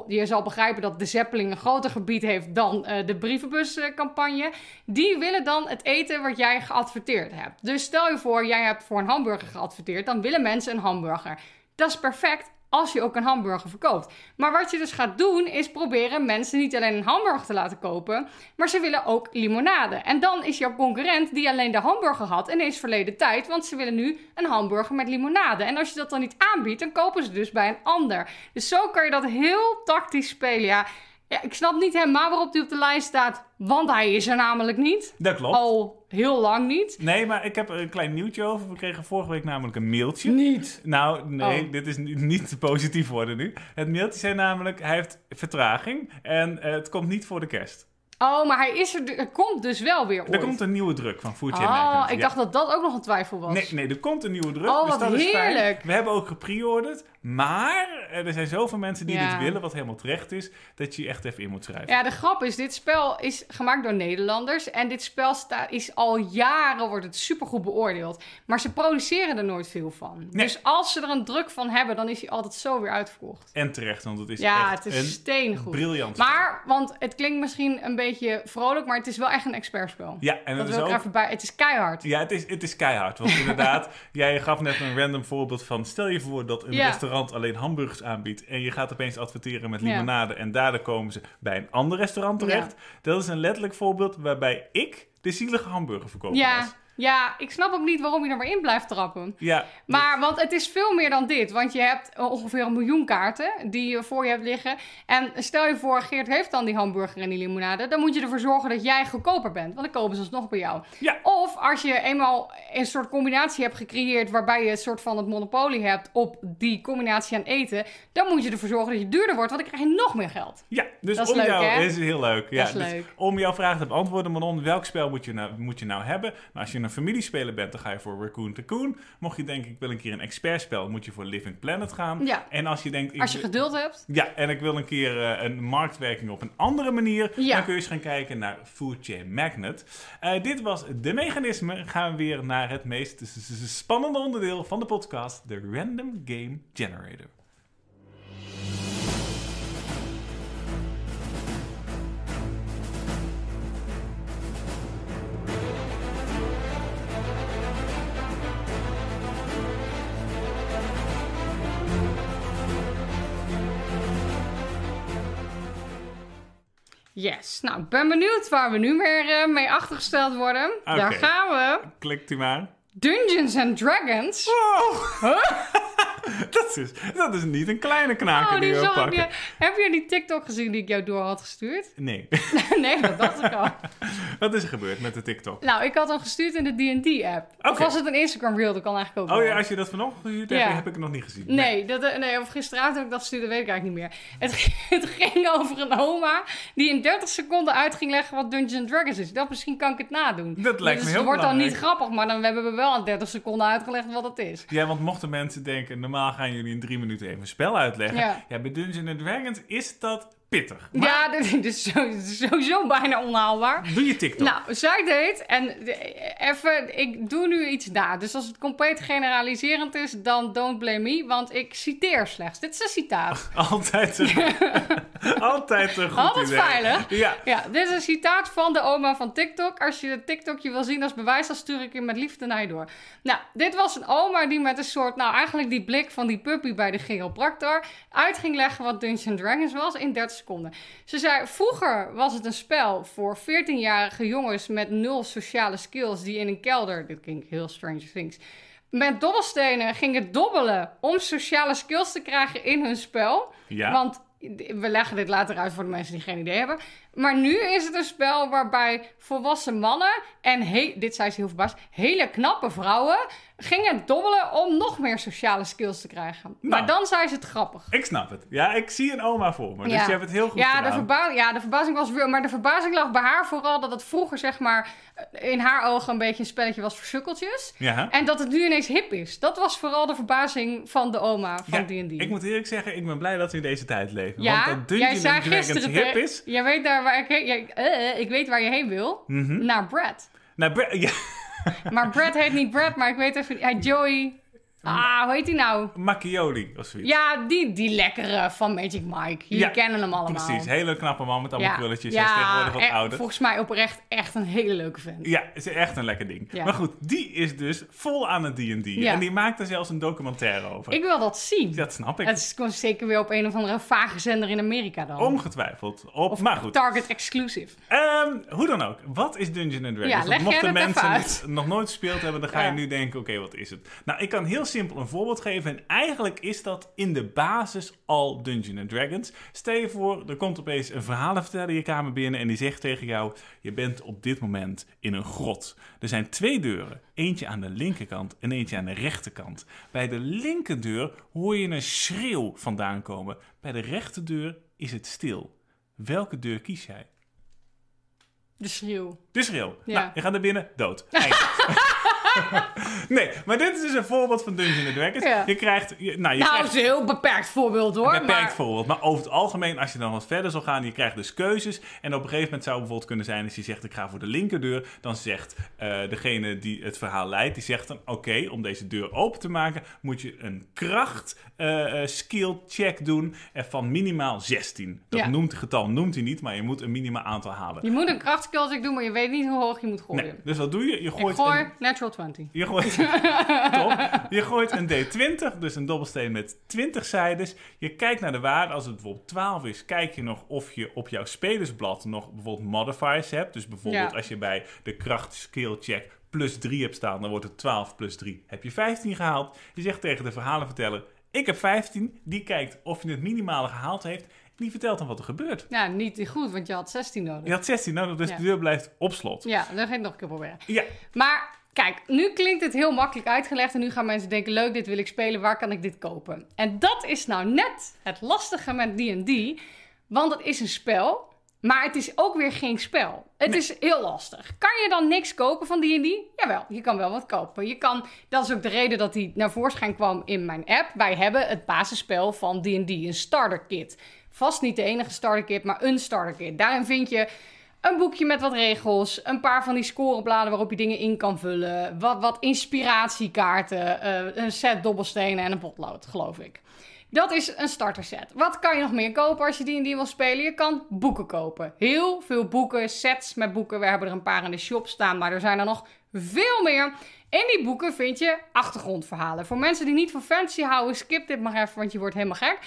je zal begrijpen dat de zeppelin een groter gebied heeft dan eh, de brievenbuscampagne. Die willen dan het eten wat jij geadverteerd hebt. Dus stel je voor, jij hebt voor een hamburger geadverteerd. Dan willen mensen een hamburger. Dat is perfect als je ook een hamburger verkoopt. Maar wat je dus gaat doen, is proberen mensen niet alleen een hamburger te laten kopen, maar ze willen ook limonade. En dan is jouw concurrent, die alleen de hamburger had, ineens verleden tijd, want ze willen nu een hamburger met limonade. En als je dat dan niet aanbiedt, dan kopen ze dus bij een ander. Dus zo kan je dat heel tactisch spelen. Ja, ja ik snap niet helemaal waarop hij op de lijst staat, want hij is er namelijk niet. Dat klopt. Al heel lang niet. Nee, maar ik heb er een klein nieuwtje over. We kregen vorige week namelijk een mailtje. Niet. Nou, nee, Oh. dit is ni- niet positief worden nu. Het mailtje zei namelijk, hij heeft vertraging en eh, het komt niet voor de kerst. Oh, maar hij is er, er komt dus wel weer ooit. Er komt een nieuwe druk van Food Chain Oh, ik Ja. dacht dat dat ook nog een twijfel was. Nee, nee, er komt een nieuwe druk. Oh, dus wat dat is fijn. heerlijk. We hebben ook gepreorderd. Maar er zijn zoveel mensen die Ja. dit willen, wat helemaal terecht is, dat je je echt even in moet schrijven. Ja, de grap is, dit spel is gemaakt door Nederlanders. En dit spel sta, is al jaren, wordt het supergoed beoordeeld. Maar ze produceren er nooit veel van. Nee. Dus als ze er een druk van hebben, dan is hij altijd zo weer uitverkocht. En terecht, want het is ja, echt het is een steengoed. briljant. Maar, want het klinkt misschien een beetje vrolijk, maar het is wel echt een expertspel. Ja, en dat het is ook... even bij. Het is keihard. Ja, het is, het is keihard. Want inderdaad, jij gaf net een random voorbeeld van... stel je voor dat een Ja. restaurant alleen hamburgers aanbiedt... en je gaat opeens adverteren met limonade... en daardoor komen ze bij een ander restaurant terecht. Dat is een letterlijk voorbeeld waarbij ik de zielige hamburgerverkoper Ja, was. Ja, ik snap ook niet waarom je er maar in blijft trappen. Ja, Maar, want het is veel meer dan dit. Want je hebt ongeveer een miljoen kaarten die je voor je hebt liggen. En stel je voor, Geert heeft dan die hamburger en die limonade. Dan moet je ervoor zorgen dat jij goedkoper bent. Want dan kopen ze alsnog bij jou. Ja. Of als je eenmaal een soort combinatie hebt gecreëerd... waarbij je een soort van het monopolie hebt op die combinatie aan eten... dan moet je ervoor zorgen dat je duurder wordt. Want dan krijg je nog meer geld. Ja, dus Dat is leuk, jou hè? is heel leuk. Ja, is dus leuk. om jouw vraag te beantwoorden, Manon, welk spel moet je, nou, moet je nou hebben? Nou, als je een familiespeler bent, dan ga je voor Raccoon Tycoon. Mocht je denken, ik wil een keer een expertspel, moet je voor Living Planet gaan. Ja. En als je denkt, ik Als je geduld hebt. ja, en ik wil een keer eh, een marktwerking op een andere manier, Ja. dan kun je eens gaan kijken naar Food Chain Magnet. Eh, dit was de mechanisme. Gaan we weer naar het meest spannende onderdeel van de podcast, de Random Game Generator. Yes. Nou, ik ben benieuwd waar we nu weer eh, mee achtergesteld worden. Daar gaan we. Klikt u maar. Dungeons and Dragons. Oh. Dat is, dat is niet een kleine knaker Oh, die die we zag ik pakken. je. Heb je die TikTok gezien die ik jou door had gestuurd? Nee. nee, dat dacht ik al. Wat is er gebeurd met de TikTok? Nou, ik had hem gestuurd in de D&D-app. Of was het een Instagram reel? Dat kan eigenlijk ook Oh wel. ja, als je dat vanochtend gestuurd hebt, Ja. heb ik het nog niet gezien. Nee, dat, eh, nee, of gisteravond heb ik dat gestuurd, dat weet ik eigenlijk niet meer. Het, het ging over een oma die in 30 seconden uit ging leggen wat Dungeons Dragons is. Dacht, misschien kan ik het nadoen. Dat lijkt me heel het wordt dan niet belangrijk. grappig, maar dan hebben we wel in 30 seconden uitgelegd wat het is. Ja, want mochten mensen denken, normaal gaan jullie in drie minuten even een spel uitleggen. Ja. Ja, bij Dungeons Dragons is dat pittig. Maar Ja, dit is sowieso bijna onhaalbaar. doe je TikTok. Nou, zij deed, en de- even, ik doe nu iets na. Dus als het compleet generaliserend is, dan don't blame me, want ik citeer slechts. Dit is een citaat. Altijd een, altijd een goed Altijd idee. veilig. Ja. Ja, dit is een citaat van de oma van TikTok. Als je het TikTokje wil zien als bewijs, dan stuur ik je met liefde naar je door. Nou, dit was een oma die met een soort, nou eigenlijk die blik van die puppy bij de chiropractor uit ging leggen wat Dungeons Dragons was in 30 seconden. Ze zei, vroeger was het een spel voor 14-jarige jongens met nul sociale skills die in een kelder, dit klinkt heel Stranger Things, met dobbelstenen gingen dobbelen om sociale skills te krijgen in hun spel. Ja. Want we leggen dit later uit voor de mensen die geen idee hebben. Maar nu is het een spel waarbij volwassen mannen en, he- dit zei ze heel verbaasd, hele knappe vrouwen gingen dobbelen om nog meer sociale skills te krijgen. Maar Nou. dan zei ze het grappig. Ik snap het. Ja, ik zie een oma voor me. Dus Ja. je hebt het heel goed Ja, de, gedaan. verba ja, de verbazing was weer. Maar de verbazing lag bij haar vooral dat het vroeger, zeg maar, in haar ogen een beetje een spelletje was voor sukkeltjes. Ja. En dat het nu ineens hip is. Dat was vooral de verbazing van de oma van Ja, D&D. ik moet eerlijk zeggen, ik ben blij dat we in deze tijd leven. Ja, Want dat jij zei gisteren... hip is... Jij weet daar waar ik eh, ik weet waar je heen wil. Mhm. Naar Brad. Bre- ja, Maar Brad heet niet Brad, maar ik weet even... Hij Joey... Ah, hoe heet hij nou? Macchioli of zoiets. Ja, die, die lekkere van Magic Mike. Jullie Ja, kennen hem allemaal. Precies, hele knappe man met allemaal krulletjes. Hij is tegenwoordig wat ouder. volgens mij oprecht echt een hele leuke vent. Ja, is echt een lekker ding. Ja. Maar goed, die is dus vol aan het D&D. Ja. En die maakt er zelfs een documentaire over. Ik wil dat zien. Dat snap ik. Het is gewoon zeker weer op een of andere vage zender in Amerika dan. Ongetwijfeld. Op, Of maar goed. Target exclusive. Ehm, hoe dan ook, wat is Dungeons Dragons? Ja, jij mochten mensen het nog nooit gespeeld hebben, dan ga je Ja. nu denken, oké, wat is het? Nou, ik kan heel simpel een voorbeeld geven. En eigenlijk is dat in de basis al Dungeons Dragons. Stel je voor, er komt opeens een verhalenverteller je kamer binnen en die zegt tegen jou, je bent op dit moment in een grot. Er zijn twee deuren, eentje aan de linkerkant en eentje aan de rechterkant. Bij de linkerdeur hoor je een schreeuw vandaan komen. Bij de rechterdeur is het stil. Welke deur kies jij? De schreeuw. De schreeuw. Ja. Nou, je gaat naar binnen, dood. Nee, maar dit is dus een voorbeeld van Dungeons Dragons. Ja. Je krijgt... Je, nou, je Nou, krijgt dat is een heel beperkt voorbeeld hoor. een beperkt maar... voorbeeld. Maar over het algemeen, als je dan wat verder zal gaan, je krijgt dus keuzes. En op een gegeven moment zou het bijvoorbeeld kunnen zijn, als je zegt ik ga voor de linkerdeur, dan zegt eh, degene die het verhaal leidt, die zegt dan oké, om deze deur open te maken, moet je een kracht eh, eh, skill check doen van minimaal 16. Dat Ja. noemt het getal, noemt hij niet, maar je moet een minimaal aantal halen. Je moet een krachtskillcheck doen, maar je weet niet hoe hoog je moet gooien. Nee, dus wat doe je? Je Ik gooit gooi een natural 20. Je gooit, top. je gooit een D20, dus een dobbelsteen met 20 zijdes. Je kijkt naar de waarde. Als het bijvoorbeeld 12 is, kijk je nog of je op jouw spelersblad nog bijvoorbeeld modifiers hebt. Dus bijvoorbeeld Ja. als je bij de kracht skill check plus 3 hebt staan, dan wordt het 12 plus 3. Heb je 15 gehaald? Je zegt tegen de verhalenverteller, ik heb 15. Die kijkt of je het minimale gehaald heeft. Die vertelt dan wat er gebeurt. Ja, niet goed, want je had 16 nodig. Je had 16 nodig, dus Ja. de deur blijft op slot. Ja, dan ga ik het nog een keer proberen. Ja, Maar kijk, nu klinkt het heel makkelijk uitgelegd en nu gaan mensen denken, leuk, dit wil ik spelen, waar kan ik dit kopen? En dat is nou net het lastige met D&D, want het is een spel, maar het is ook weer geen spel. Het is heel lastig. Kan je dan niks kopen van D&D? Jawel, je kan wel wat kopen. Je kan, dat is ook de reden dat die naar voorschijn kwam in mijn app. Wij hebben het basisspel van D&D, een starter kit. Vast niet de enige starter kit, maar een starter kit. Daarin vind je een boekje met wat regels, een paar van die scorebladen waarop je dingen in kan vullen, wat, wat inspiratiekaarten, eh, een set dobbelstenen en een potlood, geloof ik. Dat is een starter set. Wat kan je nog meer kopen als je die en die wil spelen? Je kan boeken kopen. Heel veel boeken, sets met boeken. We hebben er een paar in de shop staan, maar er zijn er nog veel meer. In die boeken vind je achtergrondverhalen. Voor mensen die niet van fantasy houden, skip dit maar even, want je wordt helemaal gek.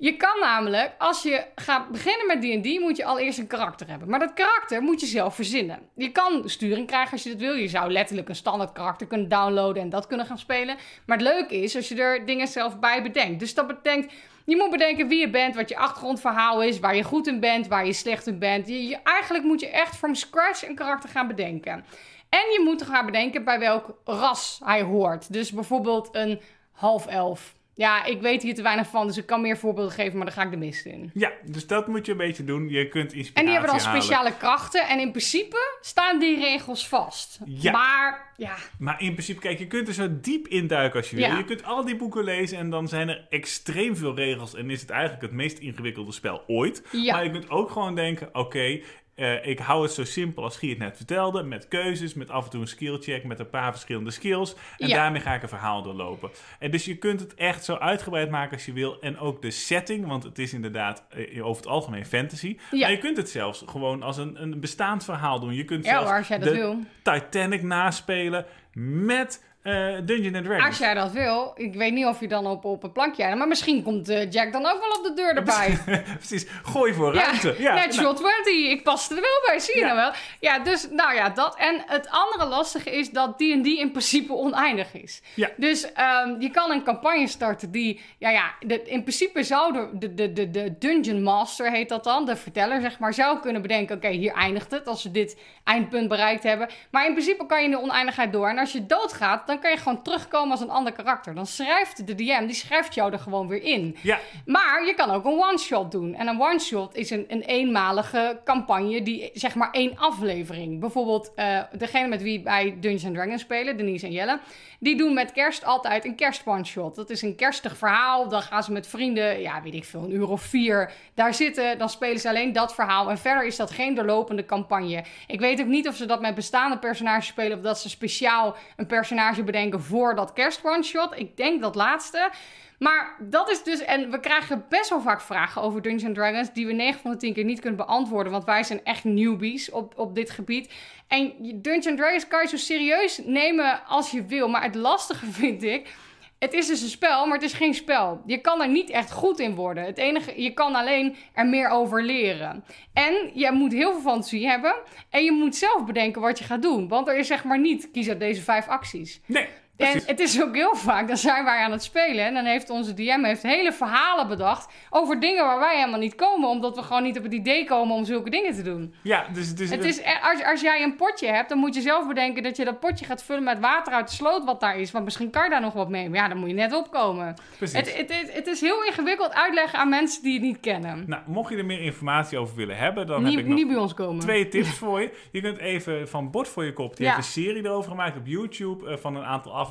Je kan namelijk, als je gaat beginnen met D&D, moet je al eerst een karakter hebben. Maar dat karakter moet je zelf verzinnen. Je kan sturing krijgen als je dat wil. Je zou letterlijk een standaard karakter kunnen downloaden en dat kunnen gaan spelen. Maar het leuke is als je er dingen zelf bij bedenkt. Dus dat betekent, je moet bedenken wie je bent, wat je achtergrondverhaal is, waar je goed in bent, waar je slecht in bent. Je, je- eigenlijk moet je echt from scratch een karakter gaan bedenken. En je moet gaan bedenken bij welk ras hij hoort. Dus bijvoorbeeld een half elf. Ja, ik weet hier te weinig van, dus ik kan meer voorbeelden geven, maar daar ga ik de mist in. Ja, dus dat moet je een beetje doen. Je kunt inspiratie En die hebben dan halen. speciale krachten. En in principe staan die regels vast. Ja. Maar ja, Maar in principe, kijk, je kunt er zo diep induiken als je wil. Je kunt al die boeken lezen en dan zijn er extreem veel regels. En is het eigenlijk het meest ingewikkelde spel ooit. Ja. Maar je kunt ook gewoon denken, oké, eh, ik hou het zo simpel als Guy het net vertelde. Met keuzes, met af en toe een skillcheck, met een paar verschillende skills. En Ja. daarmee ga ik een verhaal doorlopen. En dus je kunt het echt zo uitgebreid maken als je wil. En ook de setting, want het is inderdaad eh, over het algemeen fantasy. Ja. Maar je kunt het zelfs gewoon als een, een bestaand verhaal doen. Je kunt ja zelfs hoor, de wil. Titanic naspelen met eh Dungeon and Dragons. Als jij dat wil. Ik weet niet of je dan op, op een plankje hebt. Maar misschien komt eh, Jack dan ook wel op de deur erbij. Precies, gooi voor ruimte. Ja, natural 20. Ik pas er wel bij, zie je Ja. nou wel. Ja, dus nou ja, dat. En het andere lastige is dat D&D in principe oneindig is. Ja. Dus ehm, je kan een campagne starten die, ja ja, de, in principe zou de, de, de, de, de Dungeon Master, heet dat dan, de verteller zeg maar, zou kunnen bedenken, oké, hier eindigt het als we dit eindpunt bereikt hebben. Maar in principe kan je in de oneindigheid door. En als je doodgaat, dan kan je gewoon terugkomen als een ander karakter. Dan schrijft de DM, die schrijft jou er gewoon weer in. Ja, Maar je kan ook een one-shot doen. En een one-shot is een, een eenmalige campagne, die zeg maar één aflevering. Bijvoorbeeld eh, degene met wie wij Dungeons Dragons spelen, Denise en Jelle, die doen met kerst altijd een kerst one-shot. Dat is een kerstig verhaal. Dan gaan ze met vrienden, ja, weet ik veel, een uur of vier daar zitten. Dan spelen ze alleen dat verhaal. En verder is dat geen doorlopende campagne. Ik weet ook niet of ze dat met bestaande personages spelen of dat ze speciaal een personage bedenken voor dat kerst one-shot. Ik denk dat laatste. Maar dat is dus, en we krijgen best wel vaak vragen over Dungeons Dragons, die we 9 van de 10 keer niet kunnen beantwoorden, want wij zijn echt newbies op, op dit gebied. En Dungeons Dragons kan je zo serieus nemen als je wil, maar het lastige vind ik, het is dus een spel, maar het is geen spel. Je kan er niet echt goed in worden. Het enige, je kan alleen er meer over leren. En je moet heel veel fantasie hebben. En je moet zelf bedenken wat je gaat doen. Want er is zeg maar niet, kies uit deze vijf acties. nee, En het is ook heel vaak, dan zijn wij aan het spelen. En dan heeft onze DM heeft hele verhalen bedacht over dingen waar wij helemaal niet komen. Omdat we gewoon niet op het idee komen om zulke dingen te doen. Ja, dus, dus Het is, eh, als, als jij een potje hebt, dan moet je zelf bedenken dat je dat potje gaat vullen met water uit de sloot wat daar is. Want misschien kan je daar nog wat mee. Maar ja, dan moet je net opkomen. precies. Het, het, het, het is heel ingewikkeld uitleggen aan mensen die het niet kennen. Nou, mocht je er meer informatie over willen hebben, dan Niet, heb ik nog niet bij ons komen. twee tips voor je. Je kunt even van Bord voor je kop, die Ja. heeft een serie erover gemaakt op YouTube eh, van een aantal afleveringen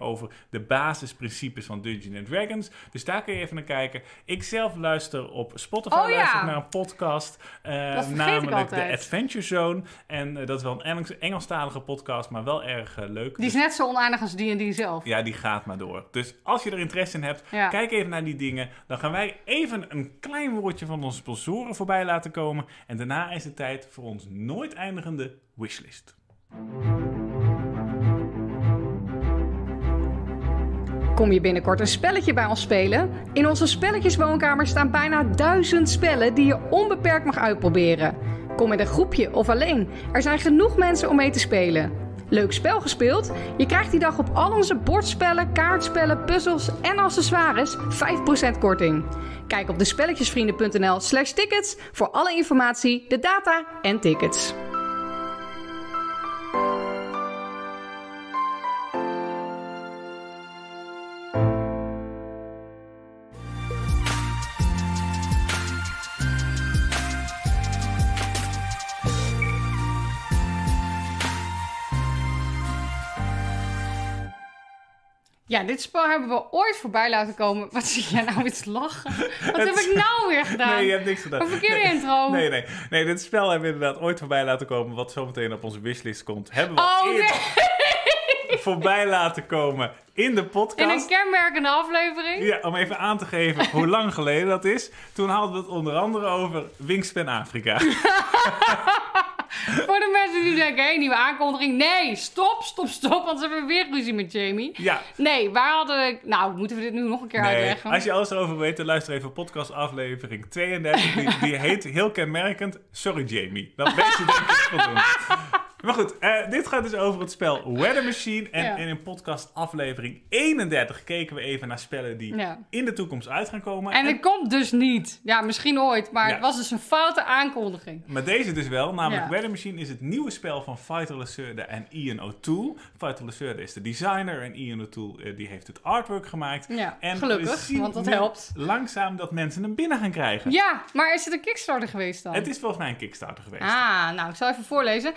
over de basisprincipes van Dungeons Dragons. Dus daar kun je even naar kijken. Ik zelf luister op Spotify Oh, luister naar een podcast, ik namelijk de. Adventure Zone. En eh, dat is wel een Engels, Engelstalige podcast, maar wel erg eh, leuk. Die is net zo oneindig als D&D zelf. Ja, die gaat maar door. Dus als je er interesse in hebt, Ja. kijk even naar die dingen. Dan gaan wij even een klein woordje van onze sponsoren voorbij laten komen. En daarna is het tijd voor ons nooit eindigende wishlist. Kom je binnenkort een spelletje bij ons spelen? In onze spelletjeswoonkamer staan bijna duizend spellen die je onbeperkt mag uitproberen. Kom met een groepje of alleen. Er zijn genoeg mensen om mee te spelen. Leuk spel gespeeld? Je krijgt die dag op al onze bordspellen, kaartspellen, puzzels en accessoires 5% korting. Kijk op de spelletjesvrienden.nl slash tickets voor alle informatie, de data en tickets. Ja, dit spel hebben we ooit voorbij laten komen. Wat zie jij nou iets lachen? Wat heb ik nou weer gedaan? Nee, je hebt niks gedaan. Een verkeerde nee. intro. Nee, nee. Nee, dit spel hebben we inderdaad ooit voorbij laten komen. Wat zometeen op onze wishlist komt. Hebben we Oh nee, voorbij laten komen in de in podcast. een kenmerkende aflevering. Ja, om even aan te geven hoe lang geleden dat is. Toen hadden we het onder andere over Wingspan Afrika. Voor de mensen die denken, hé, nieuwe aankondiging. Nee, stop, stop, stop, want ze hebben weer ruzie met Jamie. Ja, Nee, waar hadden we... Nou, moeten we dit nu nog een keer nee. uitleggen? Als je alles erover weet, dan luister even podcast aflevering 32. Die, die heet heel kenmerkend Sorry Jamie. Dat weet je ik voldoende. Maar goed, eh, dit gaat dus over het spel Weather Machine. En Ja. in een podcast aflevering 31 keken we even naar spellen die Ja. in de toekomst uit gaan komen. En het komt dus niet. Ja, misschien ooit, maar Ja. het was dus een foute aankondiging. Maar deze dus wel, namelijk. Weather Machine is het nieuwe spel van Vital Lacerda en Ian O'Toole. Vital Lacerda is de designer en Ian O'Toole eh, die heeft het artwork gemaakt. Ja, En gelukkig, want dat helpt. langzaam dat mensen hem binnen gaan krijgen. Ja, maar is het een Kickstarter geweest dan? Het is volgens mij een Kickstarter geweest. Ah, nou, ik zal even voorlezen.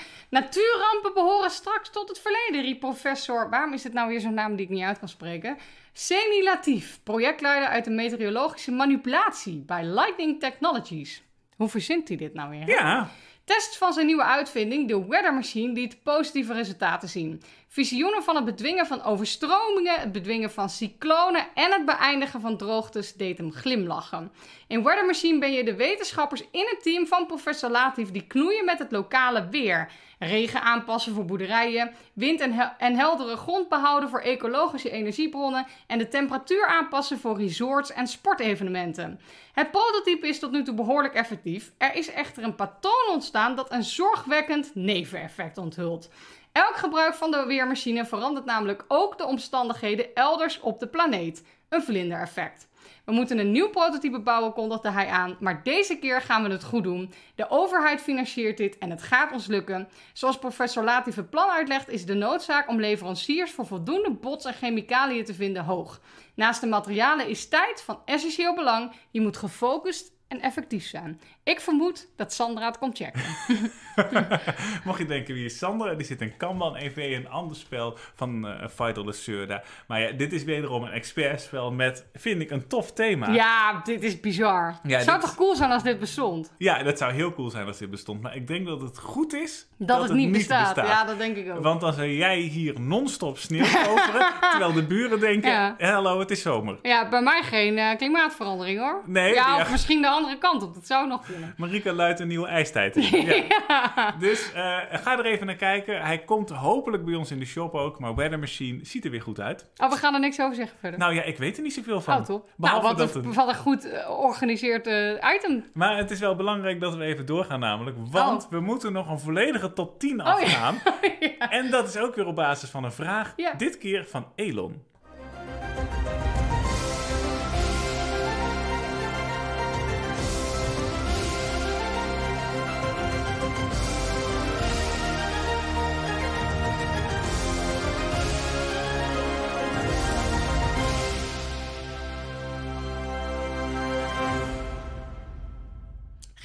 Natuurrampen behoren straks tot het verleden, riep professor... Waarom is dit nou weer zo'n naam die ik niet uit kan spreken? Seni Latief, projectleider uit de meteorologische manipulatie bij Lightning Technologies. Hoe verzint hij dit nou weer? hè? Ja, Tests van zijn nieuwe uitvinding, de Weather Machine, liet positieve resultaten zien. Visioenen van het bedwingen van overstromingen, het bedwingen van cyclonen en het beëindigen van droogtes deed hem glimlachen. In Weather Machine ben je de wetenschappers in het team van professor Latief die knoeien met het lokale weer. Regen aanpassen voor boerderijen, wind en, en heldere grond behouden voor ecologische energiebronnen en de temperatuur aanpassen voor resorts en sportevenementen. Het prototype is tot nu toe behoorlijk effectief. Er is echter een patroon ontstaan dat een zorgwekkend neveneffect onthult. Elk gebruik van de weermachine verandert namelijk ook de omstandigheden elders op de planeet. Een vlindereffect. We moeten een nieuw prototype bouwen, kondigde hij aan. Maar deze keer gaan we het goed doen. De overheid financiert dit en het gaat ons lukken. Zoals professor Latief het plan uitlegt, is de noodzaak om leveranciers voor voldoende bots en chemicaliën te vinden hoog. Naast de materialen is tijd van essentieel belang. Je moet gefocust en effectief zijn. Ik vermoed dat Sandra het komt checken. mocht je denken wie is Sandra, die zit in Kanban EV, een ander spel van eh Vital Lacerda. Maar ja, dit is wederom een expertspel met, vind ik, een tof thema. Ja, dit is bizar. Ja, Zou dit- toch cool zijn als dit bestond? Ja, dat zou heel cool zijn als dit bestond. Maar ik denk dat het goed is Dat, het niet bestaat. Ja, dat denk ik ook. Want dan zou jij hier non-stop sneeuw overen, terwijl de buren denken, Ja. hallo, het is zomer. Ja, bij mij geen eh, klimaatverandering hoor. Nee, ja, ja. of misschien de andere kant op. Dat zou nog kunnen. Marika luidt een nieuwe ijstijd in. Ja. Dus eh, ga er even naar kijken. Hij komt hopelijk bij ons in de shop ook. Maar Weather Machine ziet er weer goed uit. Oh, we gaan er niks over zeggen verder. Nou ja, ik weet er niet zoveel van. oh, top. Nou, Behalve wat dat een, het- wat een goed eh, georganiseerd eh, item. Maar het is wel belangrijk dat we even doorgaan namelijk. Want Oh. we moeten nog een volledige top 10 ja. afgaan. En dat is ook weer op basis van een vraag. Ja. Dit keer van Elon.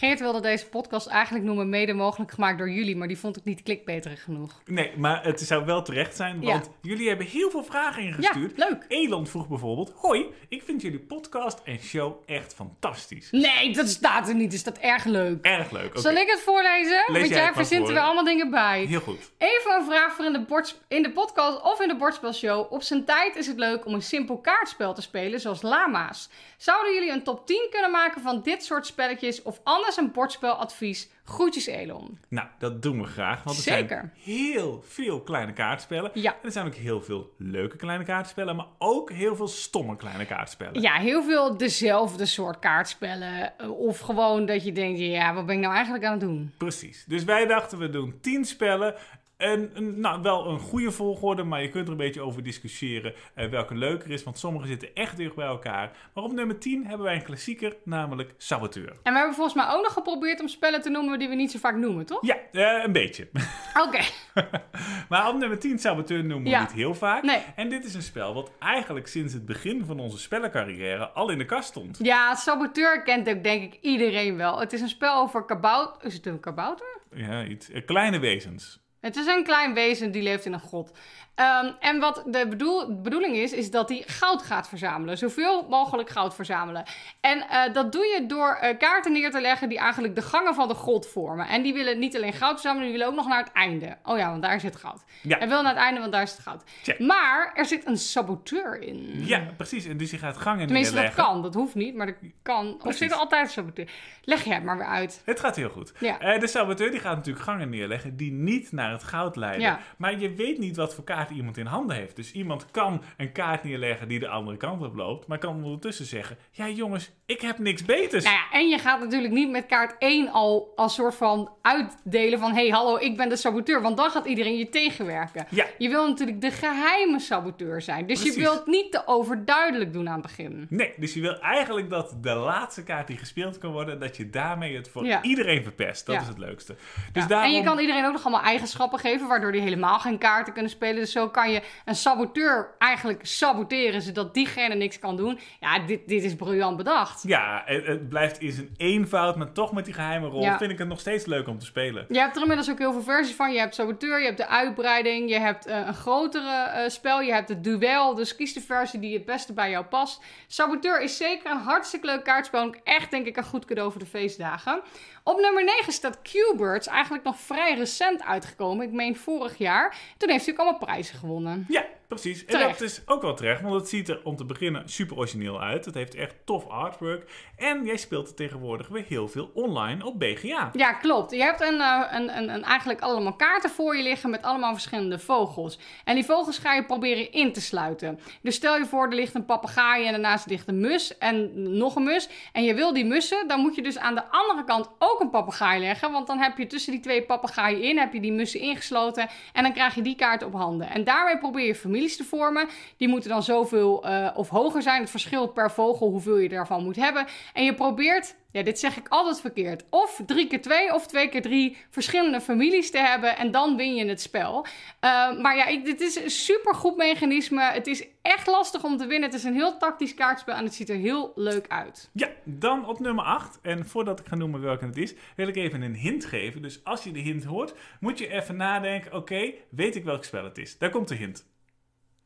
Geert wilde deze podcast eigenlijk noemen mede mogelijk gemaakt door jullie, maar die vond ik niet klikbeterig genoeg. Nee, maar het zou wel terecht zijn. Ja. Want jullie hebben heel veel vragen Ja, ingestuurd. leuk. Elon vroeg bijvoorbeeld: Hoi, ik vind jullie podcast en show echt fantastisch. Nee, dat staat er niet. Is dat erg leuk? Erg leuk. Zal ik het voorlezen? Want jij jij verzint er weer allemaal dingen bij. Heel goed. Even een vraag voor in de, in de podcast of in de bordspelshow. Op zijn tijd is het leuk om een simpel kaartspel te spelen, zoals Lama's. Zouden jullie een top 10 kunnen maken van dit soort spelletjes of anders een bordspeladvies? Groetjes Elon. Nou, dat doen we graag. Want er Zeker. zijn heel veel kleine kaartspellen. Ja. En er zijn ook heel veel leuke kleine kaartspellen. Maar ook heel veel stomme kleine kaartspellen. Ja, heel veel dezelfde soort kaartspellen. Eh, Of gewoon dat je denkt, ja, wat ben ik nou eigenlijk aan het doen? Precies. Dus wij dachten, we doen 10 spellen. En, nou, wel een goede volgorde, maar je kunt er een beetje over discussiëren eh, welke leuker is. Want sommige zitten echt dicht bij elkaar. Maar op nummer 10 hebben wij een klassieker, namelijk Saboteur. En we hebben volgens mij ook nog geprobeerd om spellen te noemen die we niet zo vaak noemen, toch? Ja, eh, een beetje. Oké. maar op nummer 10 Saboteur noemen we Ja. niet heel vaak. Nee. En dit is een spel wat eigenlijk sinds het begin van onze spellencarrière al in de kast stond. Ja, Saboteur kent ook denk ik iedereen wel. Het is een spel over kabouter. Is het een kabouter? Ja, iets. eh, kleine wezens. Het is een klein wezen die leeft in een grot. Ehm, en wat de bedoel, bedoeling is, is dat hij goud gaat verzamelen. Zoveel mogelijk goud verzamelen. En eh, dat doe je door eh, kaarten neer te leggen die eigenlijk de gangen van de grot vormen. En die willen niet alleen goud verzamelen, die willen ook nog naar het einde. Oh ja, want daar zit goud. Ja. Hij wil naar het einde, want daar zit goud. Check. Maar er zit een saboteur in. Ja, precies. En dus je gaat gangen Tenminste, dat neerleggen. kan. Dat hoeft niet, maar dat kan. Of Precies. zit er altijd een saboteur? Leg je het maar weer uit. Het gaat heel goed. Ja. Eh, de saboteur die gaat natuurlijk gangen neerleggen die niet naar het goud leiden. Ja. Maar je weet niet wat voor kaart iemand in handen heeft. Dus iemand kan een kaart neerleggen die de andere kant op loopt, maar kan ondertussen zeggen: Ja, jongens, ik heb niks beters. Nou ja, en je gaat natuurlijk niet met kaart 1 al als soort van uitdelen van... hé, hey, hallo, ik ben de saboteur. Want dan gaat iedereen je tegenwerken. Ja. Je wil natuurlijk de geheime saboteur zijn. Dus Precies. je wilt niet te overduidelijk doen aan het begin. Nee, dus je wil eigenlijk dat de laatste kaart die gespeeld kan worden, dat je daarmee het voor Ja. iedereen verpest. Dat Ja. is het leukste. Dus Ja, daarom... En je kan iedereen ook nog allemaal eigenschappen geven... waardoor die helemaal geen kaarten kunnen spelen. Dus zo kan je een saboteur eigenlijk saboteren... zodat diegene niks kan doen. Ja, dit, dit is briljant bedacht. Ja, het, het blijft in zijn eenvoud, maar toch met die geheime rol Ja. vind ik het nog steeds leuk om te spelen. Je hebt er inmiddels ook heel veel versies van. Je hebt saboteur, je hebt de uitbreiding, je hebt eh, een grotere eh, spel, je hebt het duel. Dus kies de versie die het beste bij jou past. Saboteur is zeker een hartstikke leuk kaartspel. En ook echt denk ik een goed cadeau voor de feestdagen. Op nummer 9 staat Q-Birds, eigenlijk nog vrij recent uitgekomen. Ik meen vorig jaar. Toen heeft hij ook allemaal prijzen gewonnen. Ja, precies. En dat is ook wel terecht, want het ziet er om te beginnen super origineel uit. Het heeft echt tof artwork. En jij speelt er tegenwoordig weer heel veel online op BGA. Ja, klopt. Je hebt een, eh, een, een, een, eigenlijk allemaal kaarten voor je liggen met allemaal verschillende vogels. En die vogels ga je proberen in te sluiten. Dus stel je voor, er ligt een papegaai en daarnaast ligt een mus en nog een mus. En je wil die mussen, dan moet je dus aan de andere kant ook een papegaai leggen. Want dan heb je tussen die twee papegaaien in, heb je die mussen ingesloten. En dan krijg je die kaart op handen. En daarmee probeer je families te vormen. Die moeten dan zoveel eh, of hoger zijn. Het verschilt per vogel hoeveel je daarvan moet hebben. En je probeert, ja, dit zeg ik altijd verkeerd, of drie keer twee of twee keer drie verschillende families te hebben. En dan win je het spel. Eh, maar ja, ik, dit is een super goed mechanisme. Het is echt lastig om te winnen. Het is een heel tactisch kaartspel en het ziet er heel leuk uit. Ja, dan op nummer 8. En voordat ik ga noemen welke het is, wil ik even een hint geven. Dus als je de hint hoort, moet je even nadenken: oké, weet ik welk spel het is? Daar komt de hint.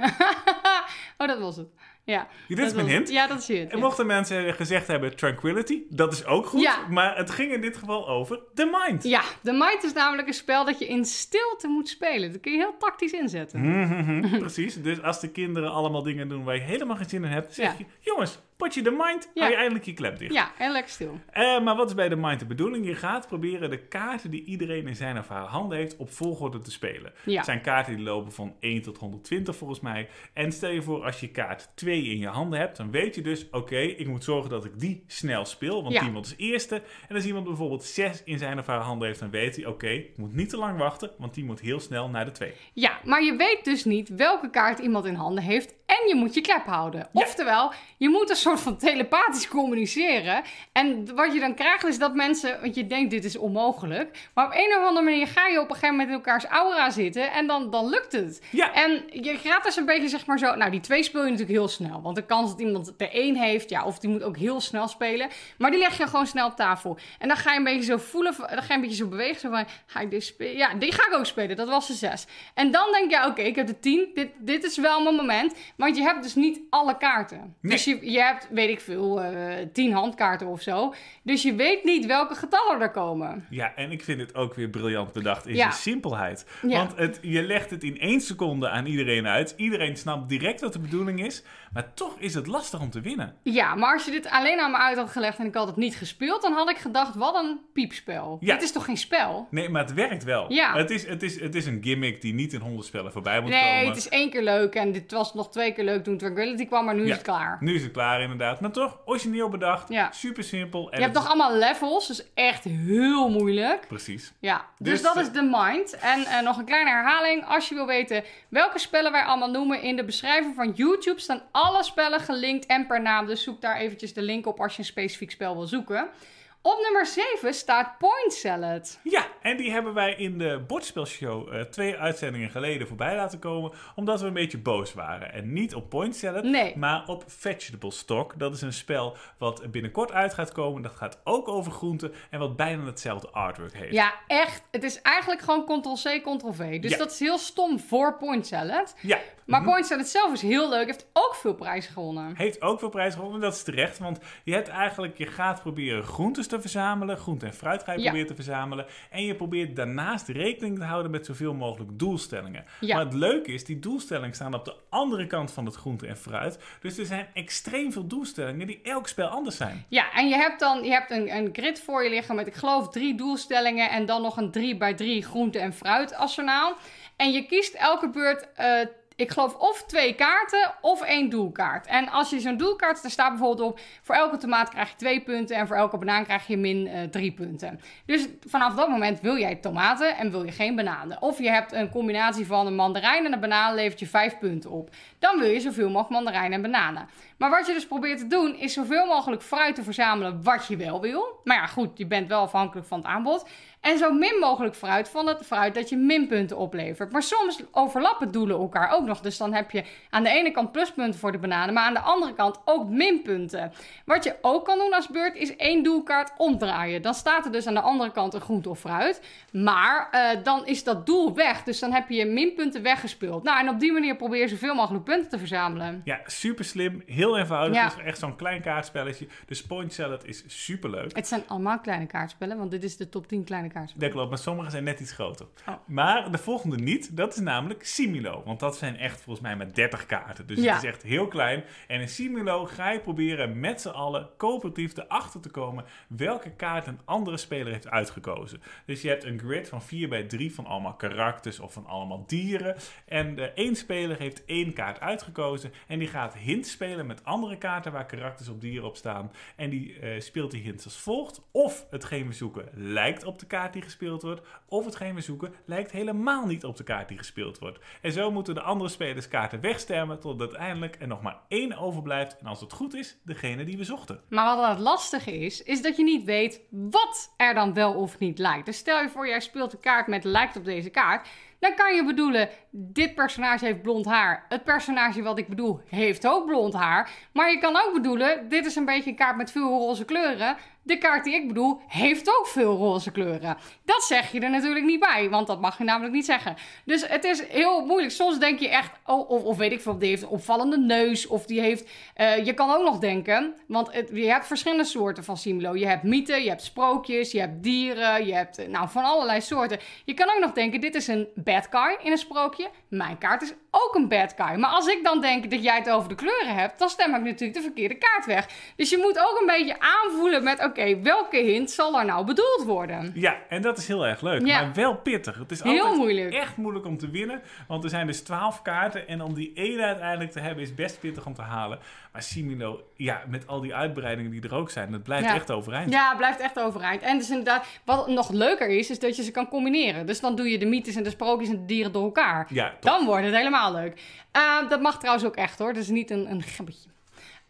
oh, dat was het. Ja. Dit dat is mijn was- hint. Ja, dat is je hint. En mochten mensen gezegd hebben Tranquility, dat is ook goed. Ja. Maar het ging in dit geval over The Mind. Ja, de Might is namelijk een spel dat je in stilte moet spelen. Dat kun je heel tactisch inzetten. Mhm, Precies. Dus als de kinderen allemaal dingen doen waar je helemaal geen zin in hebt, zeg Ja. je: jongens, potje de mind, Ja. hou je eindelijk je klep dicht. Ja, en lekker stil. Eh, maar wat is bij de mind de bedoeling? Je gaat proberen de kaarten die iedereen in zijn of haar handen heeft op volgorde te spelen. Ja. Het zijn kaarten die lopen van 1 tot 120 volgens mij. En stel je voor als je kaart 2 in je handen hebt, dan weet je dus, oké, ik moet zorgen dat ik die snel speel, want Ja. iemand is eerste. En als iemand bijvoorbeeld 6 in zijn of haar handen heeft, dan weet hij, oké, ik moet niet te lang wachten, want die moet heel snel naar de 2. Ja, maar je weet dus niet welke kaart iemand in handen heeft en je moet je klep houden. Oftewel, je moet een soort van telepathisch communiceren. En wat je dan krijgt is dat mensen, want je denkt dit is onmogelijk, maar op een of andere manier ga je op een gegeven moment in elkaars aura zitten en dan, dan lukt het. Ja. En je gaat dus een beetje zeg maar zo, nou die twee speel je natuurlijk heel snel, want de kans dat iemand er één heeft, ja, of die moet ook heel snel spelen, maar die leg je gewoon snel op tafel. En dan ga je een beetje zo voelen, dan ga je een beetje zo bewegen, zo van, ga ik dit spelen? Ja, die ga ik ook spelen, dat was de zes. En dan denk je, oké, ik heb de tien, dit, dit is wel mijn moment, want je hebt dus niet alle kaarten. Nee. Dus je, je hebt, weet ik veel, eh, tien handkaarten of zo, dus je weet niet welke getallen er komen. Ja, en ik vind het ook weer briljant bedacht in Ja. zijn simpelheid. Ja. Want het, je legt het in één seconde aan iedereen uit. Iedereen snapt direct wat de bedoeling is. Maar toch is het lastig om te winnen. Ja, maar als je dit alleen aan me uit had gelegd en ik had het niet gespeeld, dan had ik gedacht, wat een piepspel. Ja. Dit is toch geen spel? Nee, maar het werkt wel. Ja. Het, is, het, is, het is een gimmick die niet in honderd spellen voorbij moet Nee, komen. het is één keer leuk en dit was nog twee keer leuk toen Tranquility kwam, maar nu Ja. is het klaar. Nu is het klaar inderdaad. Maar toch, origineel bedacht. Ja. Super simpel. En Je hebt toch allemaal levels, dus echt heel moeilijk. Precies. Ja, dus, Dus, dat is de mind. En eh, nog een kleine herhaling. Als je wil weten welke spellen wij allemaal noemen, in de beschrijving van YouTube staan alle spellen gelinkt en per naam. Dus zoek daar eventjes de link op als je een specifiek spel wil zoeken. Op nummer 7 staat Point Salad. Ja, en die hebben wij in de bordspelshow uh, twee uitzendingen geleden voorbij laten komen. Omdat we een beetje boos waren. En niet op Point Salad, nee. maar op Vegetable Stock. Dat is een spel wat binnenkort uit gaat komen. Dat gaat ook over groenten en wat bijna hetzelfde artwork heeft. Ja, echt. Het is eigenlijk gewoon Ctrl-C, Ctrl-V. Dus Ja. dat is heel stom voor Point Salad. Ja, Maar Mhm. Point Salad zelf is heel leuk. Heeft ook veel prijzen gewonnen. Heeft ook veel prijs gewonnen, dat is terecht. Want je hebt eigenlijk, je gaat proberen groentes te verzamelen. Groente en fruit ga je Ja. proberen te verzamelen. En je probeert daarnaast rekening te houden met zoveel mogelijk doelstellingen. Ja. Maar het leuke is, die doelstellingen staan op de andere kant van het groente en fruit. Dus er zijn extreem veel doelstellingen die elk spel anders zijn. Ja, en je hebt dan je hebt een, een grid voor je liggen met, ik geloof, drie doelstellingen. En dan nog een 3 bij 3 groente- en fruitarsenaal. En je kiest elke beurt, eh, ik geloof, of twee kaarten of één doelkaart. En als je zo'n doelkaart, daar staat bijvoorbeeld op, voor elke tomaat krijg je twee punten. En voor elke banaan krijg je min eh, drie punten. Dus vanaf dat moment wil jij tomaten en wil je geen bananen. Of je hebt een combinatie van een mandarijn en een banaan, levert je vijf punten op. Dan wil je zoveel mogelijk mandarijn en bananen. Maar wat je dus probeert te doen, is zoveel mogelijk fruit te verzamelen wat je wel wil. Maar ja, goed, je bent wel afhankelijk van het aanbod. En zo min mogelijk fruit van het fruit dat je minpunten oplevert. Maar soms overlappen doelen elkaar ook nog. Dus dan heb je aan de ene kant pluspunten voor de bananen, maar aan de andere kant ook minpunten. Wat je ook kan doen als beurt, is één doelkaart omdraaien. Dan staat er dus aan de andere kant een groente of fruit. Maar eh, dan is dat doel weg. Dus dan heb je je minpunten weggespeeld. Nou, en op die manier probeer je zoveel mogelijk punten te verzamelen. Ja, super slim, heel eenvoudig. Ja. Het is echt zo'n klein kaartspelletje. Dus Point Salad is super leuk. Het zijn allemaal kleine kaartspellen, want dit is de top 10 kleine kaartspellen. Dat klopt, maar sommige zijn net iets groter. Oh. Maar de volgende niet, dat is namelijk Similo. Want dat zijn echt volgens mij maar 30 kaarten. Dus Ja. het is echt heel klein. En in Similo ga je proberen met z'n allen coöperatief erachter te komen welke kaart een andere speler heeft uitgekozen. Dus je hebt een grid van 4 bij 3 van allemaal karakters of van allemaal dieren. En de één speler heeft één kaart uitgekozen. En die gaat hints spelen met andere kaarten waar karakters op dieren op staan. En die eh, speelt die hints als volgt. Of hetgeen we zoeken lijkt op de kaart die gespeeld wordt. Of hetgeen we zoeken lijkt helemaal niet op de kaart die gespeeld wordt. En zo moeten de andere spelers kaarten wegstemmen tot uiteindelijk er nog maar één overblijft. En als het goed is, degene die we zochten. Maar wat het lastige is, is dat je niet weet wat er dan wel of niet lijkt. Dus stel je voor, jij speelt een kaart met lijkt op deze kaart. Dan kan je bedoelen, dit personage heeft blond haar. Het personage wat ik bedoel heeft ook blond haar. Maar je kan ook bedoelen, dit is een beetje een kaart met veel roze kleuren. De kaart die ik bedoel heeft ook veel roze kleuren. Dat zeg je er natuurlijk niet bij, want dat mag je namelijk niet zeggen. Dus het is heel moeilijk. Soms denk je echt, oh, of, of weet ik veel, die heeft een opvallende neus. Of die heeft, eh, je kan ook nog denken, want je hebt verschillende soorten van Similo. Je hebt mythen, je hebt sprookjes, je hebt dieren, je hebt eh, nou, van allerlei soorten. Je kan ook nog denken, dit is een bad guy in een sprookje. Mijn kaart is ook een bad guy. Maar als ik dan denk dat jij het over de kleuren hebt, dan stem ik natuurlijk de verkeerde kaart weg. Dus je moet ook een beetje aanvoelen met, oké, welke hint zal er nou bedoeld worden? Ja, en dat is heel erg leuk. Ja. Maar wel pittig. Het is Heel moeilijk. echt moeilijk om te winnen. Want er zijn dus 12 kaarten. En om die ene uiteindelijk te hebben is best pittig om te halen. Maar Similo, ja, met al die uitbreidingen die er ook zijn, dat blijft Ja. echt overeind. Ja, het blijft echt overeind. En dus inderdaad, wat nog leuker is, is dat je ze kan combineren. Dus dan doe je de mythes en de sprookjes en de dieren door elkaar. Ja. Dan wordt het helemaal leuk. Eh, dat mag trouwens ook echt hoor. Dat is niet een, een gebbetje.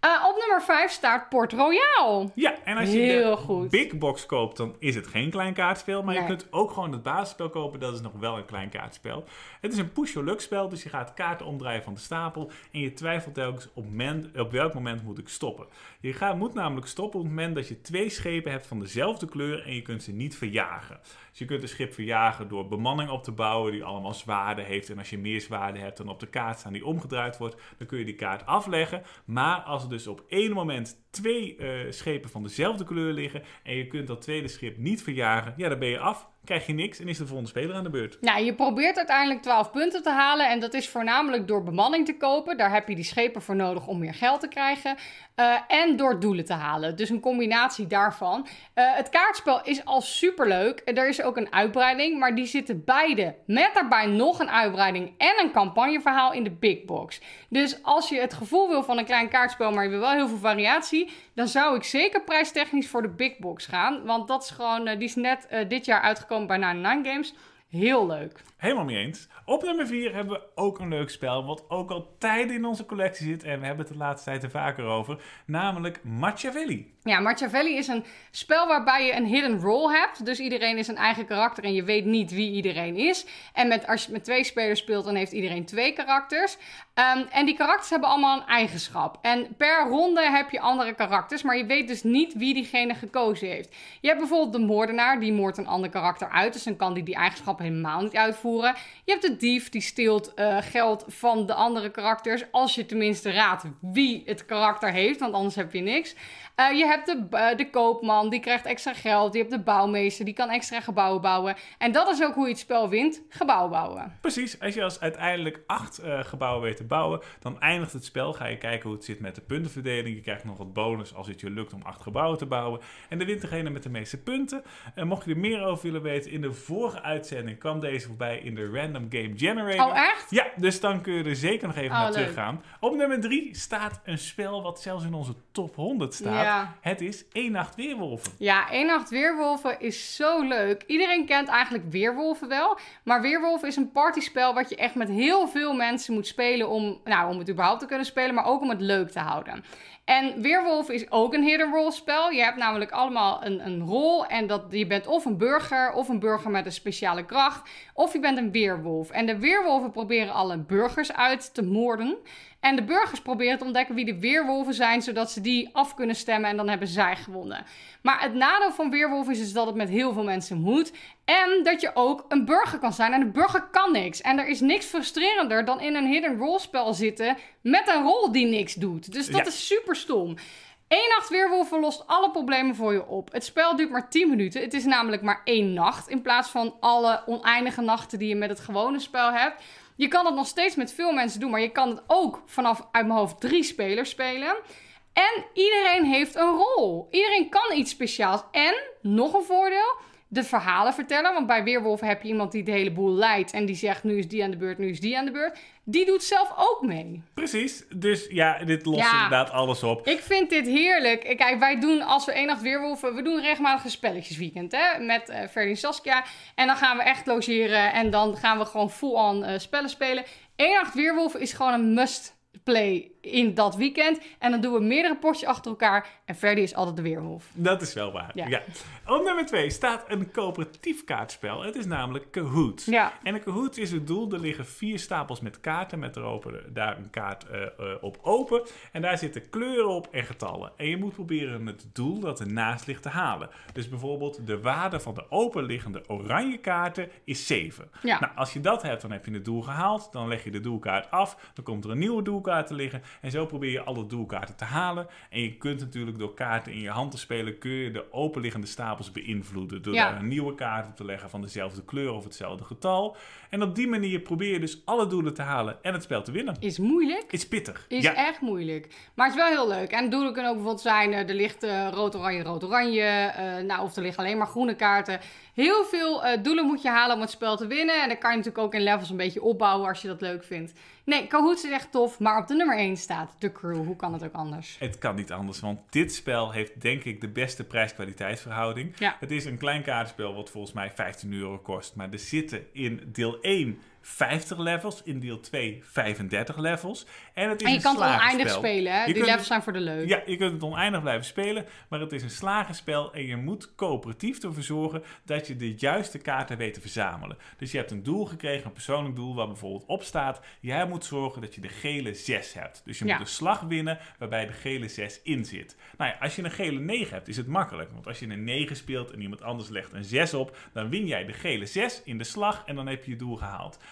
Eh, op nummer 5 staat Port Royal. Ja, en als je Heel de goed. Big Box koopt, dan is het geen klein kaartspel. Maar je kunt ook gewoon het basisspel kopen. Dat is nog wel een klein kaartspel. Het is een push-your-luck spel. Dus je gaat kaarten omdraaien van de stapel. En je twijfelt telkens op, welk moment moet ik stoppen. Je gaat, moet namelijk stoppen op het moment dat je twee schepen hebt van dezelfde kleur. En je kunt ze niet verjagen. Dus je kunt een schip verjagen door bemanning op te bouwen die allemaal zwaarden heeft. En als je meer zwaarden hebt dan op de kaart staan die omgedraaid wordt, dan kun je die kaart afleggen. Maar als er dus op één moment twee eh, schepen van dezelfde kleur liggen en je kunt dat tweede schip niet verjagen, ja, dan ben je af, krijg je niks en is de volgende speler aan de beurt. Nou, je probeert uiteindelijk 12 punten te halen. En dat is voornamelijk door bemanning te kopen. Daar heb je die schepen voor nodig om meer geld te krijgen. Eh, en door doelen te halen. Dus een combinatie daarvan. Eh, het kaartspel is al superleuk. Er is ook een uitbreiding. Maar die zitten beide met daarbij nog een uitbreiding en een campagneverhaal in de big box. Dus als je het gevoel wil van een klein kaartspel, maar je wil wel heel veel variatie. Dan zou ik zeker prijstechnisch voor de big box gaan. Want dat is gewoon, eh, die is net dit jaar uitgekomen bij 99 Games. Heel leuk. Helemaal mee eens. Op nummer 4 hebben we ook een leuk spel, wat ook al tijden in onze collectie zit. En we hebben het de laatste tijd er vaker over. Namelijk Machiavelli. Ja, Machiavelli is een spel waarbij je een hidden role hebt. Dus iedereen is een eigen karakter en je weet niet wie iedereen is. En met, als je met twee spelers speelt, dan heeft iedereen twee karakters. Ehm, en die karakters hebben allemaal een eigenschap. En per ronde heb je andere karakters, maar je weet dus niet wie diegene gekozen heeft. Je hebt bijvoorbeeld de moordenaar, die moordt een ander karakter uit. Dus dan kan die die eigenschap helemaal niet uitvoeren. Je hebt de dief, die steelt uh, geld van de andere karakters. Als je tenminste raadt wie het karakter heeft, want anders heb je niks. Uh, je hebt de, uh, de koopman, die krijgt extra geld. Je hebt de bouwmeester, die kan extra gebouwen bouwen. En dat is ook hoe je het spel wint, gebouwen bouwen. Precies, als je als uiteindelijk acht uh, gebouwen weet te bouwen, dan eindigt het spel. Ga je kijken hoe het zit met de puntenverdeling. Je krijgt nog wat bonus als het je lukt om acht gebouwen te bouwen. En dan wint degene met de meeste punten. En mocht je er meer over willen weten, in de vorige uitzending kwam deze voorbij in de Random Game Generator. Oh, echt? Ja, dus dan kun je er zeker nog even oh, naar terug gaan. Op nummer drie staat een spel wat zelfs in onze top 100 staat. Ja. Het is één nacht weerwolven. Ja, één nacht weerwolven is zo leuk. Iedereen kent eigenlijk weerwolven wel. Maar weerwolven is een partyspel wat je echt met heel veel mensen moet spelen om, nou, om het überhaupt te kunnen spelen, maar ook om het leuk te houden. En Weerwolf is ook een hidden role spel. Je hebt namelijk allemaal een, een rol. En dat, je bent of een burger, of een burger met een speciale kracht. Of je bent een weerwolf. En de weerwolven proberen alle burgers uit te moorden. En de burgers proberen te ontdekken wie de weerwolven zijn, zodat ze die af kunnen stemmen en dan hebben zij gewonnen. Maar het nadeel van weerwolven is, is dat het met heel veel mensen moet. En dat je ook een burger kan zijn. En een burger kan niks. En er is niks frustrerender dan in een hidden role spel zitten met een rol die niks doet. Dus dat Ja. is super stom. Eén nacht weerwolven lost alle problemen voor je op. Het spel duurt maar 10 minuten. Het is namelijk maar één nacht. In plaats van alle oneindige nachten die je met het gewone spel hebt. Je kan het nog steeds met veel mensen doen. Maar je kan het ook vanaf uit mijn hoofd drie spelers spelen. En iedereen heeft een rol. Iedereen kan iets speciaals. En nog een voordeel. De verhalen vertellen. Want bij Weerwolven heb je iemand die de hele boel leidt. En die zegt nu is die aan de beurt, nu is die aan de beurt. Die doet zelf ook mee. Precies, dus ja, dit lost Ja. inderdaad alles op. Ik vind dit heerlijk. Kijk, wij doen als we één nacht weerwolven, we doen regelmatig een spelletjesweekend hè, met en Saskia. En dan gaan we echt logeren en dan gaan we gewoon full-on eh, spellen spelen. Eén nacht weerwolven is gewoon een must play in dat weekend. En dan doen we meerdere potjes achter elkaar en Ferdy is altijd de weerwolf. Dat is wel waar. Ja. Ja. Op nummer 2 staat een coöperatief kaartspel. Het is namelijk Kahoot. Ja. En een Kahoot is het doel. Er liggen vier stapels met kaarten. Met erop, daar een kaart eh, eh, op open. En daar zitten kleuren op en getallen. En je moet proberen het doel dat ernaast ligt te halen. Dus bijvoorbeeld de waarde van de openliggende oranje kaarten is 7. Ja. Nou, als je dat hebt, dan heb je het doel gehaald. Dan leg je de doelkaart af. Dan komt er een nieuwe doelkaart te liggen. En zo probeer je alle doelkaarten te halen. En je kunt natuurlijk door kaarten in je hand te spelen... kun je de openliggende stapels beïnvloeden. Door Ja. daar een nieuwe kaart op te leggen van dezelfde kleur of hetzelfde getal. En op die manier probeer je dus alle doelen te halen en het spel te winnen. Is moeilijk. Is pittig. Is ja. echt moeilijk. Maar het is wel heel leuk. En doelen kunnen ook bijvoorbeeld zijn: eh, er ligt eh, rood-oranje, rood-oranje. eh, nou, of er liggen alleen maar groene kaarten. Heel veel eh, doelen moet je halen om het spel te winnen. En dan kan je natuurlijk ook in levels een beetje opbouwen als je dat leuk vindt. Nee, Kahoot is echt tof. Maar op de nummer 1 staat The Crew. Hoe kan het ook anders? Het kan niet anders, want dit spel heeft denk ik de beste prijs-kwaliteitsverhouding. Ja. Het is een klein kaartspel wat volgens mij 15 euro kost. Maar er zitten in deel 1 50 levels, in deel 2 35 levels. En, het is En je een kan het oneindig spelen. Hè? Je Die levels het- zijn voor de leuk. Ja, je kunt het oneindig blijven spelen, maar het is een slagenspel en je moet coöperatief ervoor zorgen dat je de juiste kaarten weet te verzamelen. Dus je hebt een doel gekregen, een persoonlijk doel, waar bijvoorbeeld op staat, jij moet zorgen dat je de gele 6 hebt. Dus je Ja. moet een slag winnen waarbij de gele 6 in zit. Nou ja, als je een gele 9 hebt, is het makkelijk, want als je een 9 speelt en iemand anders legt een 6 op, dan win jij de gele 6 in de slag en dan heb je je doel gehaald.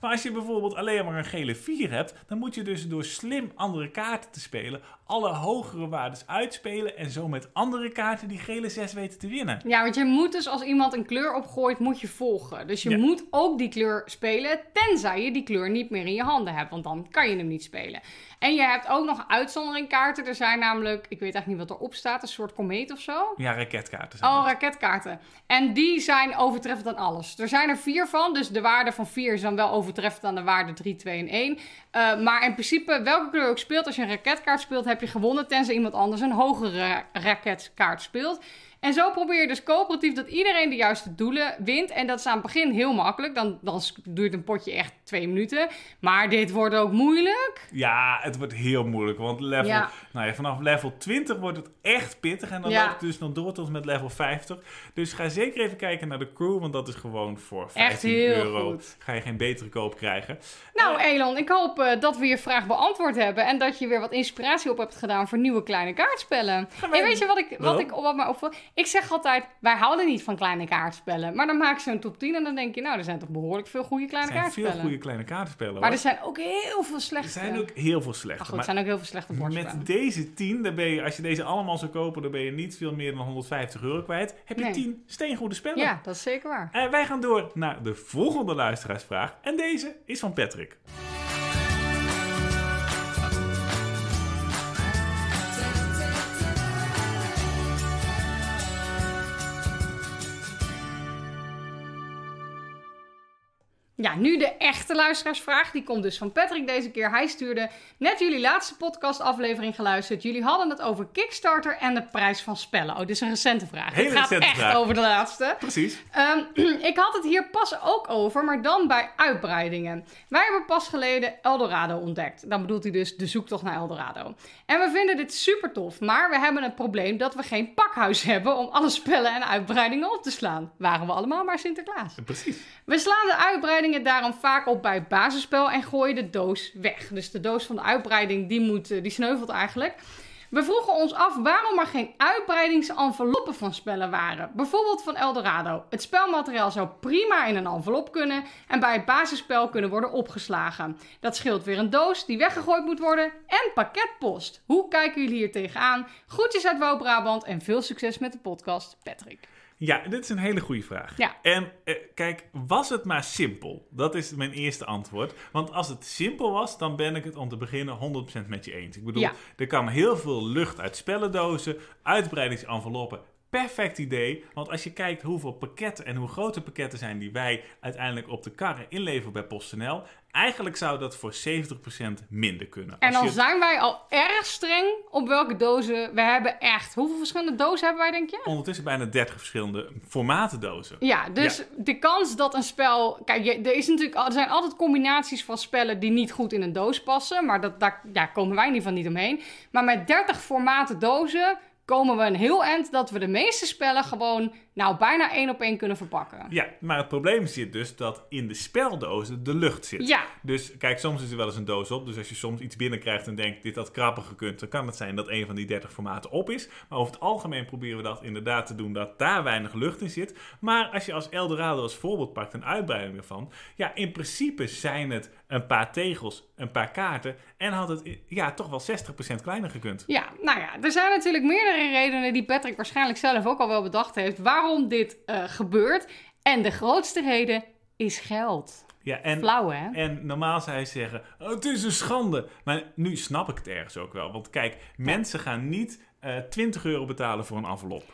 Maar als je bijvoorbeeld alleen maar een gele 4 hebt, dan moet je dus door slim andere kaarten te spelen, alle hogere waardes uitspelen en zo met andere kaarten die gele 6 weten te winnen. Ja, want je moet dus als iemand een kleur opgooit, moet je volgen. Dus je Ja. moet ook die kleur spelen, tenzij je die kleur niet meer in je handen hebt. Want dan kan je hem niet spelen. En je hebt ook nog uitzonderingkaarten. Er zijn namelijk, ik weet eigenlijk niet wat erop staat, een soort komeet of zo. Ja, raketkaarten zijn Oh, raketkaarten. En die zijn overtreffend aan alles. Er zijn er vier van, dus de waarde van vier is dan wel overtreffend aan de waarde 3, 2 en 1. Eh, maar in principe, welke kleur ook speelt, als je een raketkaart speelt, heb je gewonnen, tenzij iemand anders een hogere raketkaart speelt. En zo probeer je dus coöperatief dat iedereen de juiste doelen wint. En dat is aan het begin heel makkelijk. Dan, dan duurt een potje echt twee minuten. Maar dit wordt ook moeilijk. Ja, het wordt heel moeilijk. Want level, Ja. nou ja, vanaf level 20 wordt het echt pittig. En dan Ja. loopt het dus nog door tot met level 50. Dus ga zeker even kijken naar de crew. Want dat is gewoon voor 15 heel euro. goed. Ga je geen betere koop krijgen. Nou, Elon, ik hoop eh, dat we je vraag beantwoord hebben. En dat je weer wat inspiratie op hebt gedaan voor nieuwe kleine kaartspellen. En weet je wat, ik, wat, ik, wat mij opvalt? Ik zeg altijd, wij houden niet van kleine kaartspellen. Maar dan maak je zo'n top 10 en dan denk je, nou, er zijn toch behoorlijk veel goede Er kleine zijn kaartspellen. veel goede kleine kaartenspellen. Maar hoor. er zijn ook heel veel Er slechte. zijn ook heel veel slechte. Maar goed, er zijn ook heel veel slechte bordspellen. met deze 10, dan ben je, als je deze allemaal zou kopen, dan ben je niet veel meer dan 150 euro kwijt. Heb je Nee. 10 steengoede spellen. Ja, dat is zeker waar. En wij gaan door naar de volgende luisteraarsvraag. En deze is van Patrick. Ja, nu de echte luisteraarsvraag. Die komt dus van Patrick deze keer. Hij stuurde net jullie laatste podcastaflevering geluisterd. Jullie hadden het over Kickstarter en de prijs van spellen. Oh, dit is een recente vraag. Hele het gaat recente echt vraag. over de laatste. Precies. Ehm, ik had het hier pas ook over, maar dan bij uitbreidingen. Wij hebben pas geleden Eldorado ontdekt. Dan bedoelt hij dus de zoektocht naar Eldorado. En we vinden dit super tof, maar we hebben het probleem dat we geen pakhuis hebben om alle spellen en uitbreidingen op te slaan. Waren we allemaal maar Sinterklaas. Precies. We slaan de daarom vaak op bij het basisspel en gooien de doos weg. Dus de doos van de uitbreiding die, moet, eh, die sneuvelt eigenlijk. We vroegen ons af waarom er geen uitbreidingsenveloppen van spellen waren. Bijvoorbeeld van Eldorado. Het spelmateriaal zou prima in een envelop kunnen en bij het basisspel kunnen worden opgeslagen. Dat scheelt weer een doos die weggegooid moet worden en pakketpost. Hoe kijken jullie hier tegenaan? Groetjes uit Wouw-Brabant en veel succes met de podcast, Patrick. Ja, dit is een hele goede vraag. Ja. En eh, kijk, was het maar simpel? Dat is mijn eerste antwoord. Want als het simpel was, dan ben ik het om te beginnen 100% met je eens. Ik bedoel, Ja. er kan heel veel lucht uit spellendozen, uitbreidingsenveloppen. Perfect idee, want als je kijkt hoeveel pakketten en hoe grote pakketten zijn die wij uiteindelijk op de karren inleveren bij PostNL, eigenlijk zou dat voor 70% minder kunnen. En dan je- zijn wij al erg streng op welke dozen. We hebben echt. Hoeveel verschillende dozen hebben wij, denk je? ondertussen bijna 30 verschillende formaten dozen. Ja, dus de kans dat een spel. Kijk, er, is natuurlijk, er zijn altijd combinaties van spellen die niet goed in een doos passen. Maar dat, daar, daar komen wij in ieder geval niet omheen. Maar met 30 formaten dozen komen we een heel eind dat we de meeste spellen gewoon. Nou, bijna één op één kunnen verpakken. Ja, maar het probleem zit dus dat in de speldozen de lucht zit. Ja. Dus kijk, soms is er wel eens een doos op. Dus als je soms iets binnenkrijgt en denkt, dit had krapper gekund, dan kan het zijn dat een van die 30 formaten op is. Maar over het algemeen proberen we dat inderdaad te doen, dat daar weinig lucht in zit. Maar als je als Eldorado als voorbeeld pakt, een uitbreiding ervan. Ja, in principe zijn het een paar tegels, een paar kaarten. En had het ja, toch wel 60% kleiner gekund. Ja, nou ja, er zijn natuurlijk meerdere redenen die Patrick waarschijnlijk zelf ook al wel bedacht heeft waarom dit eh, gebeurt. En de grootste reden is geld. Ja, en, Flauw, hè? En normaal zou je zeggen, oh, het is een schande. Maar nu snap ik het ergens ook wel. Want kijk, mensen gaan niet eh 20 euro betalen voor een envelop.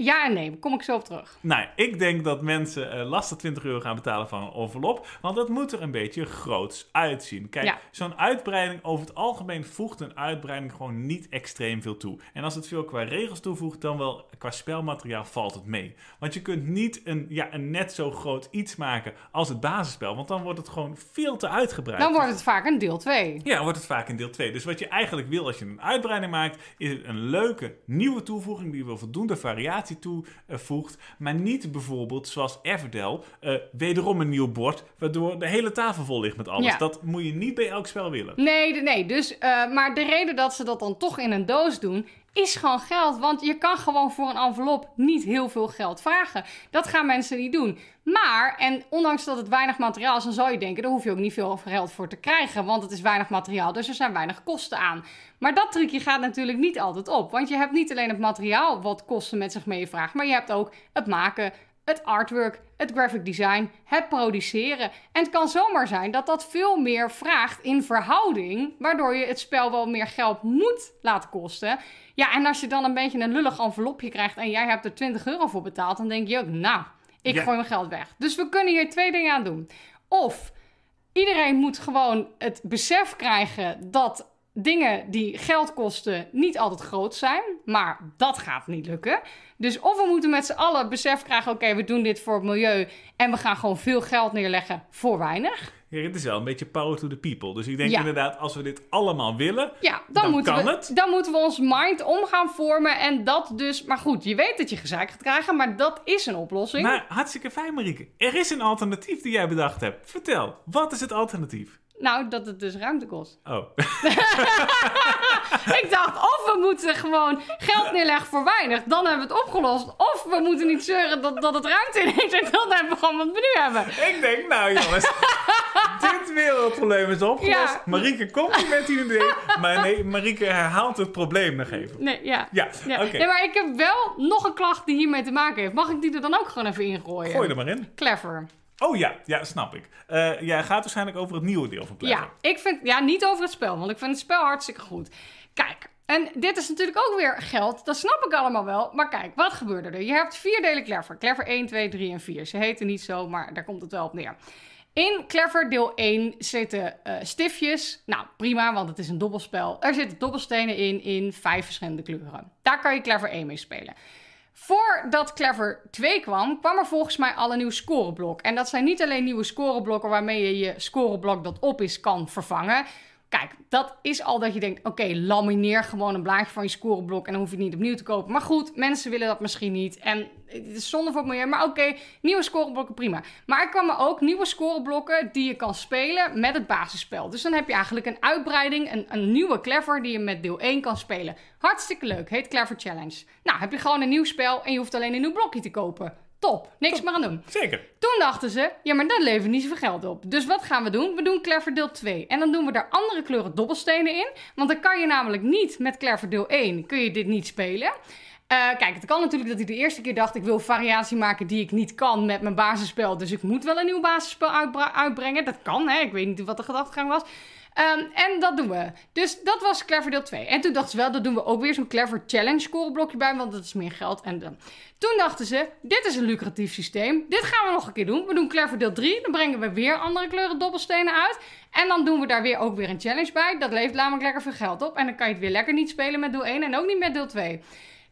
Ja en nee, kom ik zo op terug. Nou, ik denk dat mensen eh, lastig 20 euro gaan betalen voor een envelop. Want dat moet er een beetje groots uitzien. Kijk, Ja. zo'n uitbreiding, over het algemeen voegt een uitbreiding gewoon niet extreem veel toe. En als het veel qua regels toevoegt, dan wel qua spelmateriaal valt het mee. Want je kunt niet een, ja, een net zo groot iets maken als het basisspel. Want dan wordt het gewoon veel te uitgebreid. Dan wordt het vaak een deel 2. Ja, dan wordt het vaak in deel 2. Dus wat je eigenlijk wil als je een uitbreiding maakt, is een leuke nieuwe toevoeging die wel voldoende variatie toevoegt. maar niet bijvoorbeeld zoals Everdell, eh, wederom een nieuw bord, waardoor de hele tafel vol ligt met alles. Ja. Dat moet je niet bij elk spel willen. Nee, nee. Dus, eh, maar de reden dat ze dat dan toch in een doos doen, is gewoon geld. Want je kan gewoon voor een envelop niet heel veel geld vragen. Dat gaan mensen niet doen. Maar, en ondanks dat het weinig materiaal is, dan zou je denken, daar hoef je ook niet veel geld voor te krijgen. Want het is weinig materiaal, dus er zijn weinig kosten aan. Maar dat trucje gaat natuurlijk niet altijd op. Want je hebt niet alleen het materiaal wat kosten met zich meevraagt, maar je hebt ook het maken, het artwork, het graphic design, het produceren. En het kan zomaar zijn dat dat veel meer vraagt in verhouding, waardoor je het spel wel meer geld moet laten kosten. Ja, en als je dan een beetje een lullig envelopje krijgt en jij hebt er 20 euro voor betaald, dan denk je ook, nou, ik Ja. gooi mijn geld weg. Dus we kunnen hier twee dingen aan doen. Of iedereen moet gewoon het besef krijgen dat dingen die geld kosten niet altijd groot zijn. Maar dat gaat niet lukken. Dus of we moeten met z'n allen besef krijgen: oké, we doen dit voor het milieu. En we gaan gewoon veel geld neerleggen voor weinig. Ja, het is wel een beetje power to the people. Dus ik denk Ja. inderdaad, als we dit allemaal willen, Ja, dan, Dan moeten kan we, het. dan moeten we ons mind om gaan vormen. En dat dus. Maar goed, je weet dat je gezeik gaat krijgen. Maar dat is een oplossing. Maar hartstikke fijn, Marieke. Er is een alternatief die jij bedacht hebt. Vertel, wat is het alternatief? Nou, dat het dus ruimte kost. Oh, Ik dacht, of we moeten gewoon geld neerleggen voor weinig, dan hebben we het opgelost. Of we moeten niet zeuren dat, dat het ruimte in heeft en dan hebben we gewoon wat we nu hebben. ik denk, nou jongens, dit wereldprobleem is opgelost. Ja. Marieke komt niet met die idee, maar nee, Marieke herhaalt het probleem nog even. Nee, ja. Ja, Ja. oké. Nee, maar ik heb wel nog een klacht die hiermee te maken heeft. Mag ik die er dan ook gewoon even ingooien? Gooi er maar in. Clever. Oh ja, ja, snap ik. Jij gaat waarschijnlijk over het nieuwe deel van Clever. Ja, ik vind, ja, niet over het spel, want ik vind het spel hartstikke goed. Kijk, en dit is natuurlijk ook weer geld, dat snap ik allemaal wel. Maar kijk, wat gebeurde er? Je hebt vier delen Clever. Clever 1, 2, 3 en 4. Ze heten niet zo, maar daar komt het wel op neer. In Clever deel 1 zitten eh, stiftjes. Nou, prima, want het is een dobbelspel. Er zitten dobbelstenen in, in vijf verschillende kleuren. Daar kan je Clever 1 mee spelen. Voordat Clever 2 kwam, kwam er volgens mij al een nieuw scoreblok. En dat zijn niet alleen nieuwe scoreblokken waarmee je je scoreblok dat op is kan vervangen. Kijk, dat is al dat je denkt, oké, lamineer gewoon een blaadje van je scoreblok en dan hoef je het niet opnieuw te kopen. Maar goed, mensen willen dat misschien niet. En het is zonde voor het milieu, maar oké, nieuwe scoreblokken, prima. Maar er kwamen ook nieuwe scoreblokken die je kan spelen met het basisspel. Dus dan heb je eigenlijk een uitbreiding, een, een nieuwe Clever die je met deel 1 kan spelen. Hartstikke leuk, heet Clever Challenge. Nou, heb je gewoon een nieuw spel en je hoeft alleen een nieuw blokje te kopen. Top, niks meer aan doen. Zeker. Toen dachten ze, ja, maar dat levert niet zoveel geld op. Dus wat gaan we doen? We doen Clever deel 2. En dan doen we daar andere kleuren dobbelstenen in. Want dan kan je namelijk niet met Clever deel 1, kun je dit niet spelen. Eh, kijk, het kan natuurlijk dat hij de eerste keer dacht... ik wil variatie maken die ik niet kan met mijn basisspel... dus ik moet wel een nieuw basisspel uitbrengen. Dat kan, hè? Ik weet niet wat de gedachtegang was. Ehm, en dat doen we. Dus dat was Clever deel 2. En toen dachten ze wel, dat doen we ook weer zo'n Clever Challenge scoreblokje bij... want dat is meer geld. En dan. Toen dachten ze, dit is een lucratief systeem. Dit gaan we nog een keer doen. We doen Clever deel 3. Dan brengen we weer andere kleuren dobbelstenen uit. En dan doen we daar weer ook weer een challenge bij. Dat levert namelijk lekker veel geld op. En dan kan je het weer lekker niet spelen met deel 1 en ook niet met deel 2.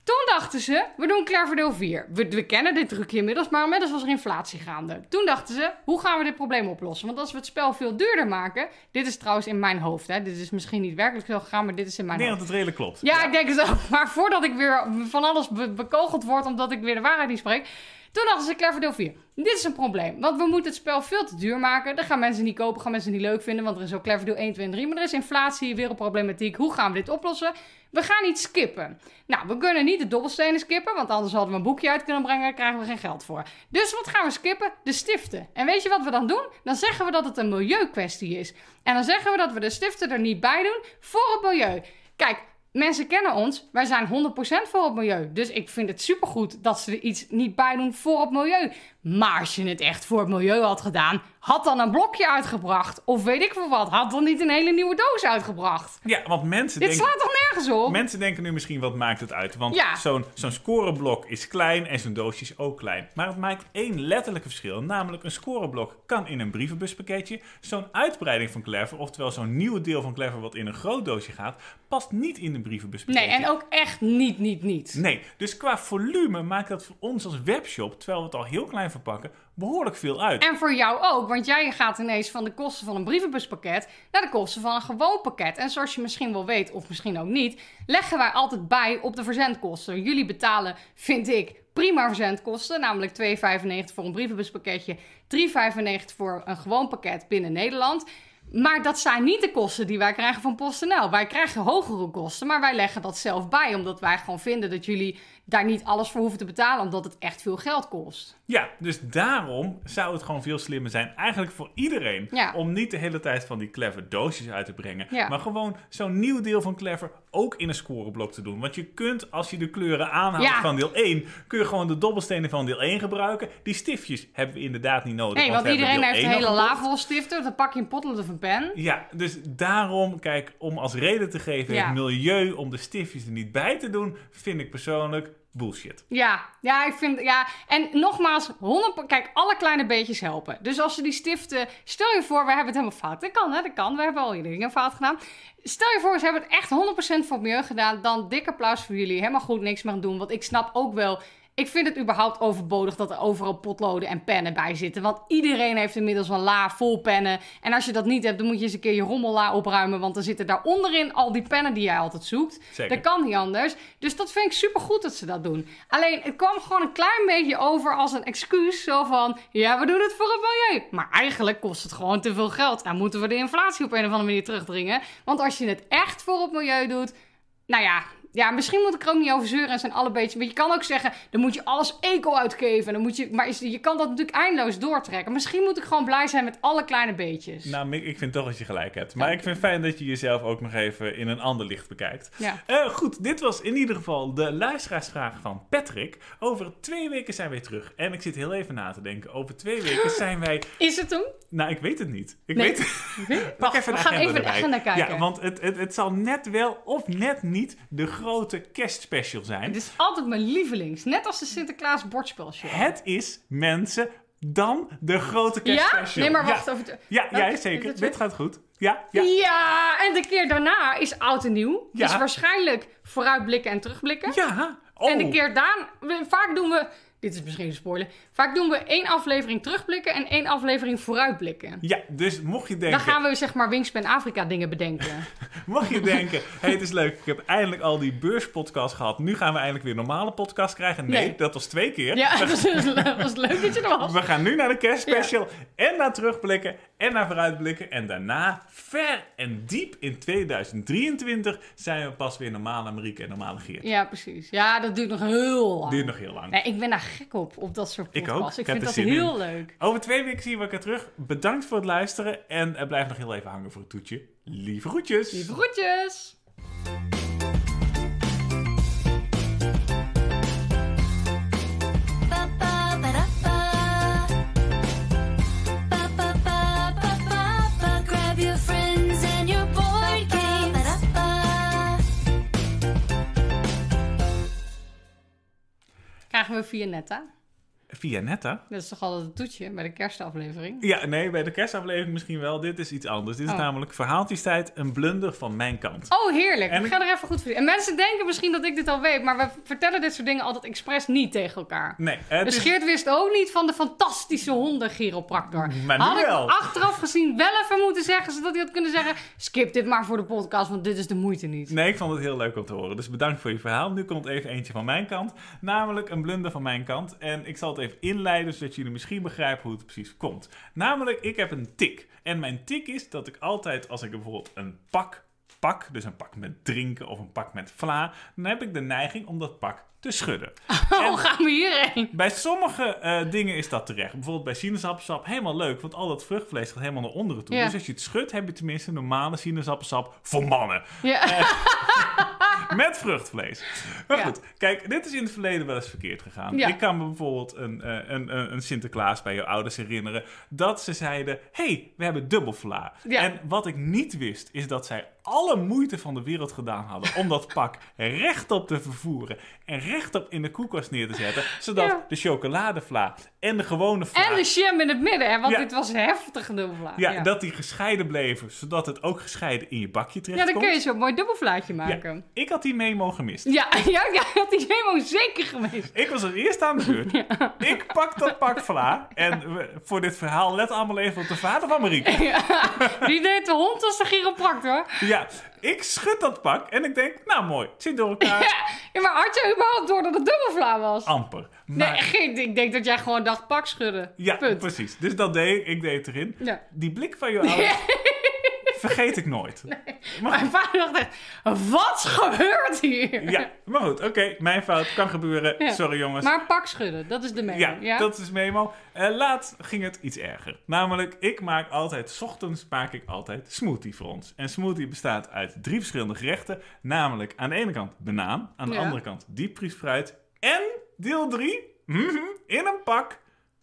Toen dachten ze, we doen Clever deel 4. We, we kennen dit trucje inmiddels, maar inmiddels was er inflatie gaande. Toen dachten ze, hoe gaan we dit probleem oplossen? Want als we het spel veel duurder maken... Dit is trouwens in mijn hoofd, hè. Dit is misschien niet werkelijk zo gegaan, maar dit is in mijn Ik denk hoofd. dat het redelijk klopt. Ja, ik denk het ook. Maar voordat ik weer van alles be- bekogeld word omdat ik weer de waarheid niet spreek. Toen dachten ze Clever deel 4. Dit is een probleem. Want we moeten het spel veel te duur maken. Dat gaan mensen niet kopen, gaan mensen niet leuk vinden. Want er is ook Clever deel 1, 2 en 3. Maar er is inflatie, wereldproblematiek. Hoe gaan we dit oplossen? We gaan niet skippen. Nou, we kunnen niet de dobbelstenen skippen. Want anders hadden we een boekje uit kunnen brengen. Daar krijgen we geen geld voor. Dus wat gaan we skippen? De stiften. En weet je wat we dan doen? Dan zeggen we dat het een milieukwestie is. En dan zeggen we dat we de stiften er niet bij doen voor het milieu. Kijk, Mensen kennen ons, wij zijn 100% voor het milieu. Dus ik vind het supergoed dat ze er iets niet bij doen voor het milieu. Maar als je het echt voor het milieu had gedaan, had dan een blokje uitgebracht. Of weet ik veel wat, had dan niet een hele nieuwe doos uitgebracht. Ja, want mensen Dit denken... slaat toch nergens op? Mensen denken nu misschien, wat maakt het uit? Want Ja. zo'n zo'n scoreblok is klein en zo'n doosje is ook klein. Maar het maakt één letterlijke verschil. Namelijk, een scoreblok kan in een brievenbuspakketje. Zo'n uitbreiding van Clever, oftewel zo'n nieuw deel van Clever wat in een groot doosje gaat, past niet in een brievenbuspakketje. Nee, en ook echt niet, niet, niet. Nee, dus qua volume maakt dat voor ons als webshop, terwijl we het al heel klein verpakken, behoorlijk veel uit. En voor jou ook, want jij gaat ineens van de kosten van een brievenbuspakket naar de kosten van een gewoon pakket. En zoals je misschien wel weet, of misschien ook niet, leggen wij altijd bij op de verzendkosten. Jullie betalen, vind ik, prima verzendkosten, namelijk 2,95 voor een brievenbuspakketje, 3,95 voor een gewoon pakket binnen Nederland. Maar dat zijn niet de kosten die wij krijgen van PostNL. Wij krijgen hogere kosten, maar wij leggen dat zelf bij, omdat wij gewoon vinden dat jullie daar niet alles voor hoeven te betalen, omdat het echt veel geld kost. Ja, dus daarom zou het gewoon veel slimmer zijn, eigenlijk voor iedereen, Ja. om niet de hele tijd van die clever doosjes uit te brengen, Ja. maar gewoon zo'n nieuw deel van clever ook in een scoreblok te doen. Want je kunt, als je de kleuren aanhaalt Ja. van deel 1, kun je gewoon de dobbelstenen van deel 1 gebruiken. Die stiftjes hebben we inderdaad niet nodig. Nee, want iedereen heeft een 1 al hele gekocht. la vol stiften. Dan pak je een potlood of een pen. Ja, dus daarom, kijk, om als reden te geven, het milieu, om de stiftjes er niet bij te doen, vind ik persoonlijk bullshit. Ja, ja, ik vind, ja. En nogmaals, 100, kijk, alle kleine beetjes helpen. Dus als ze die stiften, stel je voor, we hebben het helemaal fout. Dat kan, hè, dat kan. We hebben al jullie dingen fout gedaan. Stel je voor, ze hebben het echt 100% voor het milieu gedaan. Dan dik applaus voor jullie. Helemaal goed, niks meer doen. Want ik snap ook wel, ik vind het überhaupt overbodig dat er overal potloden en pennen bij zitten. Want iedereen heeft inmiddels een la vol pennen. En als je dat niet hebt, dan moet je eens een keer je rommella opruimen. Want dan zitten daar onderin al die pennen die jij altijd zoekt. Zeker. Dat kan niet anders. Dus dat vind ik super goed dat ze dat doen. Alleen, het kwam gewoon een klein beetje over als een excuus. Zo van, ja, we doen het voor het milieu. Maar eigenlijk kost het gewoon te veel geld. En moeten we de inflatie op een of andere manier terugdringen. Want als je het echt voor het milieu doet... Nou ja, ja, misschien moet ik er ook niet over zeuren en zijn alle beetje. Maar je kan ook zeggen, dan moet je alles eco uitgeven. Dan moet je, maar is- je kan dat natuurlijk eindeloos doortrekken. Misschien moet ik gewoon blij zijn met alle kleine beetjes. Nou, Mick, ik vind toch dat je gelijk hebt. Maar ik vind het fijn dat je jezelf ook nog even in een ander licht bekijkt. Ja. Eh, goed, dit was in ieder geval de luisteraarsvraag van Patrick. Over twee weken zijn wij terug. En ik zit heel even na te denken. Over twee weken zijn wij... Is het toen? Nou, ik weet het niet. Ik Nee. weet... Pak Wacht, even we gaan even de agenda kijken. Ja, want het, het, het zal net wel of net niet de grote kerstspecial zijn. Het is altijd mijn lievelings. Net als de Sinterklaas bordspelshow. Het is, mensen, dan de grote Ja? kerstspecial. Nee, maar Ja. wacht. Over het- Ja, jij zeker. dit- gaat goed. Ja, ja. Ja. en de keer daarna is oud en nieuw. Ja. Dus waarschijnlijk vooruitblikken en terugblikken. Ja. Oh. En de keer daarna, vaak doen we, dit is misschien een spoiler, vaak doen we één aflevering terugblikken en één aflevering vooruitblikken. Ja, dus mocht je denken... Dan gaan we zeg maar Wingspan Afrika dingen bedenken. Mocht je denken, hey, het is leuk, ik heb eindelijk al die beurspodcasts gehad. Nu gaan we eindelijk weer normale podcasts krijgen. Nee, Nee. dat was twee keer. Ja, dat was, dat was leuk dat je er was. We gaan nu naar de kerstspecial en naar terugblikken en naar vooruitblikken. En daarna, ver en diep in 2023, zijn we pas weer normale Marieke en normale Geert. Ja, precies. Ja, dat duurt nog heel lang. Duurt nog heel lang. Nee, ik ben daar gek op, op dat soort Ik ook. podcasts. Ik Ik, heb vind dat heel leuk. Over twee weken zien we elkaar terug. Bedankt voor het luisteren en blijf nog heel even hangen voor het toetje. Lieve groetjes. Lieve groetjes! Krijgen we via Netta. Via Netta. Dat is toch altijd een toetje bij de kerstaflevering? Ja, nee, bij de kerstaflevering misschien wel. Dit is iets anders. Dit is Oh. namelijk verhaaltjestijd, een blunder van mijn kant. Oh, heerlijk. En ik ik- ga er even goed voor. En mensen denken misschien dat ik dit al weet, maar we vertellen dit soort dingen altijd expres niet tegen elkaar. Nee, het Dus is... Geert wist ook niet van de fantastische hondenchiropractor. Maar nu had ik wel. achteraf gezien wel even moeten zeggen, zodat hij had kunnen zeggen... skip dit maar voor de podcast, want dit is de moeite niet. Nee, ik vond het heel leuk om te horen. Dus bedankt voor je verhaal. Nu komt even eentje van mijn kant. Namelijk een blunder van mijn kant. En ik zal het even inleiden, zodat jullie misschien begrijpen hoe het precies komt. Namelijk, ik heb een tik. En mijn tik is dat ik altijd, als ik bijvoorbeeld een pak pak, dus een pak met drinken of een pak met vla, dan heb ik de neiging om dat pak te schudden. En- Oh, gaan we hierheen? Bij sommige eh, dingen is dat terecht. Bijvoorbeeld bij sinaasappelsap helemaal leuk, want al dat vruchtvlees gaat helemaal naar onderen toe. Ja. Dus als je het schudt, heb je tenminste normale sinaasappelsap voor mannen. Ja. Met vruchtvlees. Maar goed, kijk, dit is in het verleden wel eens verkeerd gegaan. Ik kan me bijvoorbeeld een, eh, een, een, een Sinterklaas bij je ouders herinneren. Dat ze zeiden, hey, we hebben dubbelvla. En wat ik niet wist, is dat zij alle moeite van de wereld gedaan hadden... om dat pak rechtop te vervoeren en rechtop in de koelkast neer te zetten... zodat Ja. de chocoladevla en de gewone vla... En de jam in het midden, hè? Want Ja. dit was heftig dubbelvla. ja, dat die gescheiden bleven, zodat het ook gescheiden in je bakje ja, terecht dan kun je zo'n mooi dubbelvlaatje Ja, maken. ik had die memo gemist. Ja, ja, ja, dat is helemaal zeker geweest. Ik was er eerst aan de beurt. Ik pak dat pak vla. En voor dit verhaal, let allemaal even op de vader van Marieke. Die deed de hond als de chiropractor. Ja, ik schud dat pak en ik denk, nou mooi, het zit door elkaar. Ja, ja, maar had je überhaupt door dat het dubbelvla was? Amper. Nee, geen, ik denk dat jij gewoon dacht, pak schudden. ja, Punt. precies. Dus dat deed ik, ik deed het erin. Ja. Die blik van je ouders vergeet ik nooit. Maar, Mijn vader dacht echt, wat gebeurt hier? ja, maar goed, oké, mijn fout, kan gebeuren. Ja. Sorry jongens. Maar pak schudden, dat is de memo. Ja, Ja, dat is memo. Eh, laat ging het iets erger. Namelijk, ik maak altijd, 's ochtends maak ik altijd smoothie voor ons. En smoothie bestaat uit drie verschillende gerechten. Namelijk aan de ene kant banaan, aan de Ja. andere kant diepvriesfruit. En deel 3, in een pak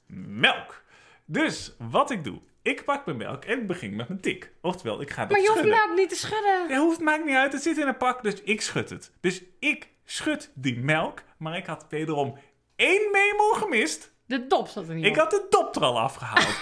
melk. Dus wat ik doe, Ik pak mijn melk en ik begin met mijn tik. Oftewel, ik ga dat Maar je hoeft schudden. melk niet te schudden. Ja, hoeft, maakt niet uit. Het zit in een pak, dus ik schud het. Dus ik schud die melk, maar ik had wederom één memo gemist. De dop zat er niet Ik op. had de dop er al afgehaald.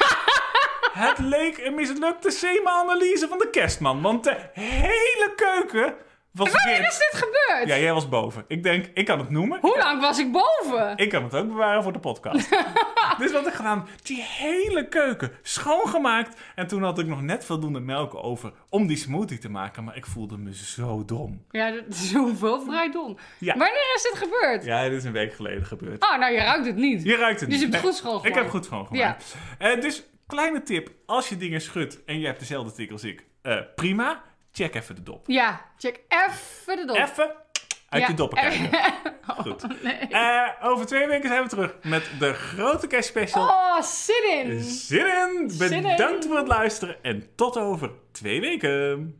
het leek een mislukte SEMA-analyse van de kerstman, want de hele keuken was Wanneer is dit gebeurd? Ja, jij was boven. Ik denk, ik kan het noemen. Hoe lang was ik boven? Ik kan het ook bewaren voor de podcast. dus wat ik gedaan, die hele keuken schoongemaakt. En toen had ik nog net voldoende melk over om die smoothie te maken. Maar ik voelde me zo dom. Ja, dat is zoveel vrij dom. Ja. Wanneer is dit gebeurd? Ja, dit is een week geleden gebeurd. Oh, nou, je ruikt het niet. Je ruikt het Dus je niet. hebt Nee, goed schoongemaakt. Ik heb goed schoongemaakt. Eh, dus kleine tip, als je dingen schudt en je hebt dezelfde tik als ik, eh, prima. Check even de dop. Ja, check even de dop. Even uit Ja. je doppen kijken. Goed. Nee. Eh, over twee weken zijn we terug met de grote cash special. Oh, zin in. Zin in! Zin in. Bedankt voor het luisteren en tot over twee weken.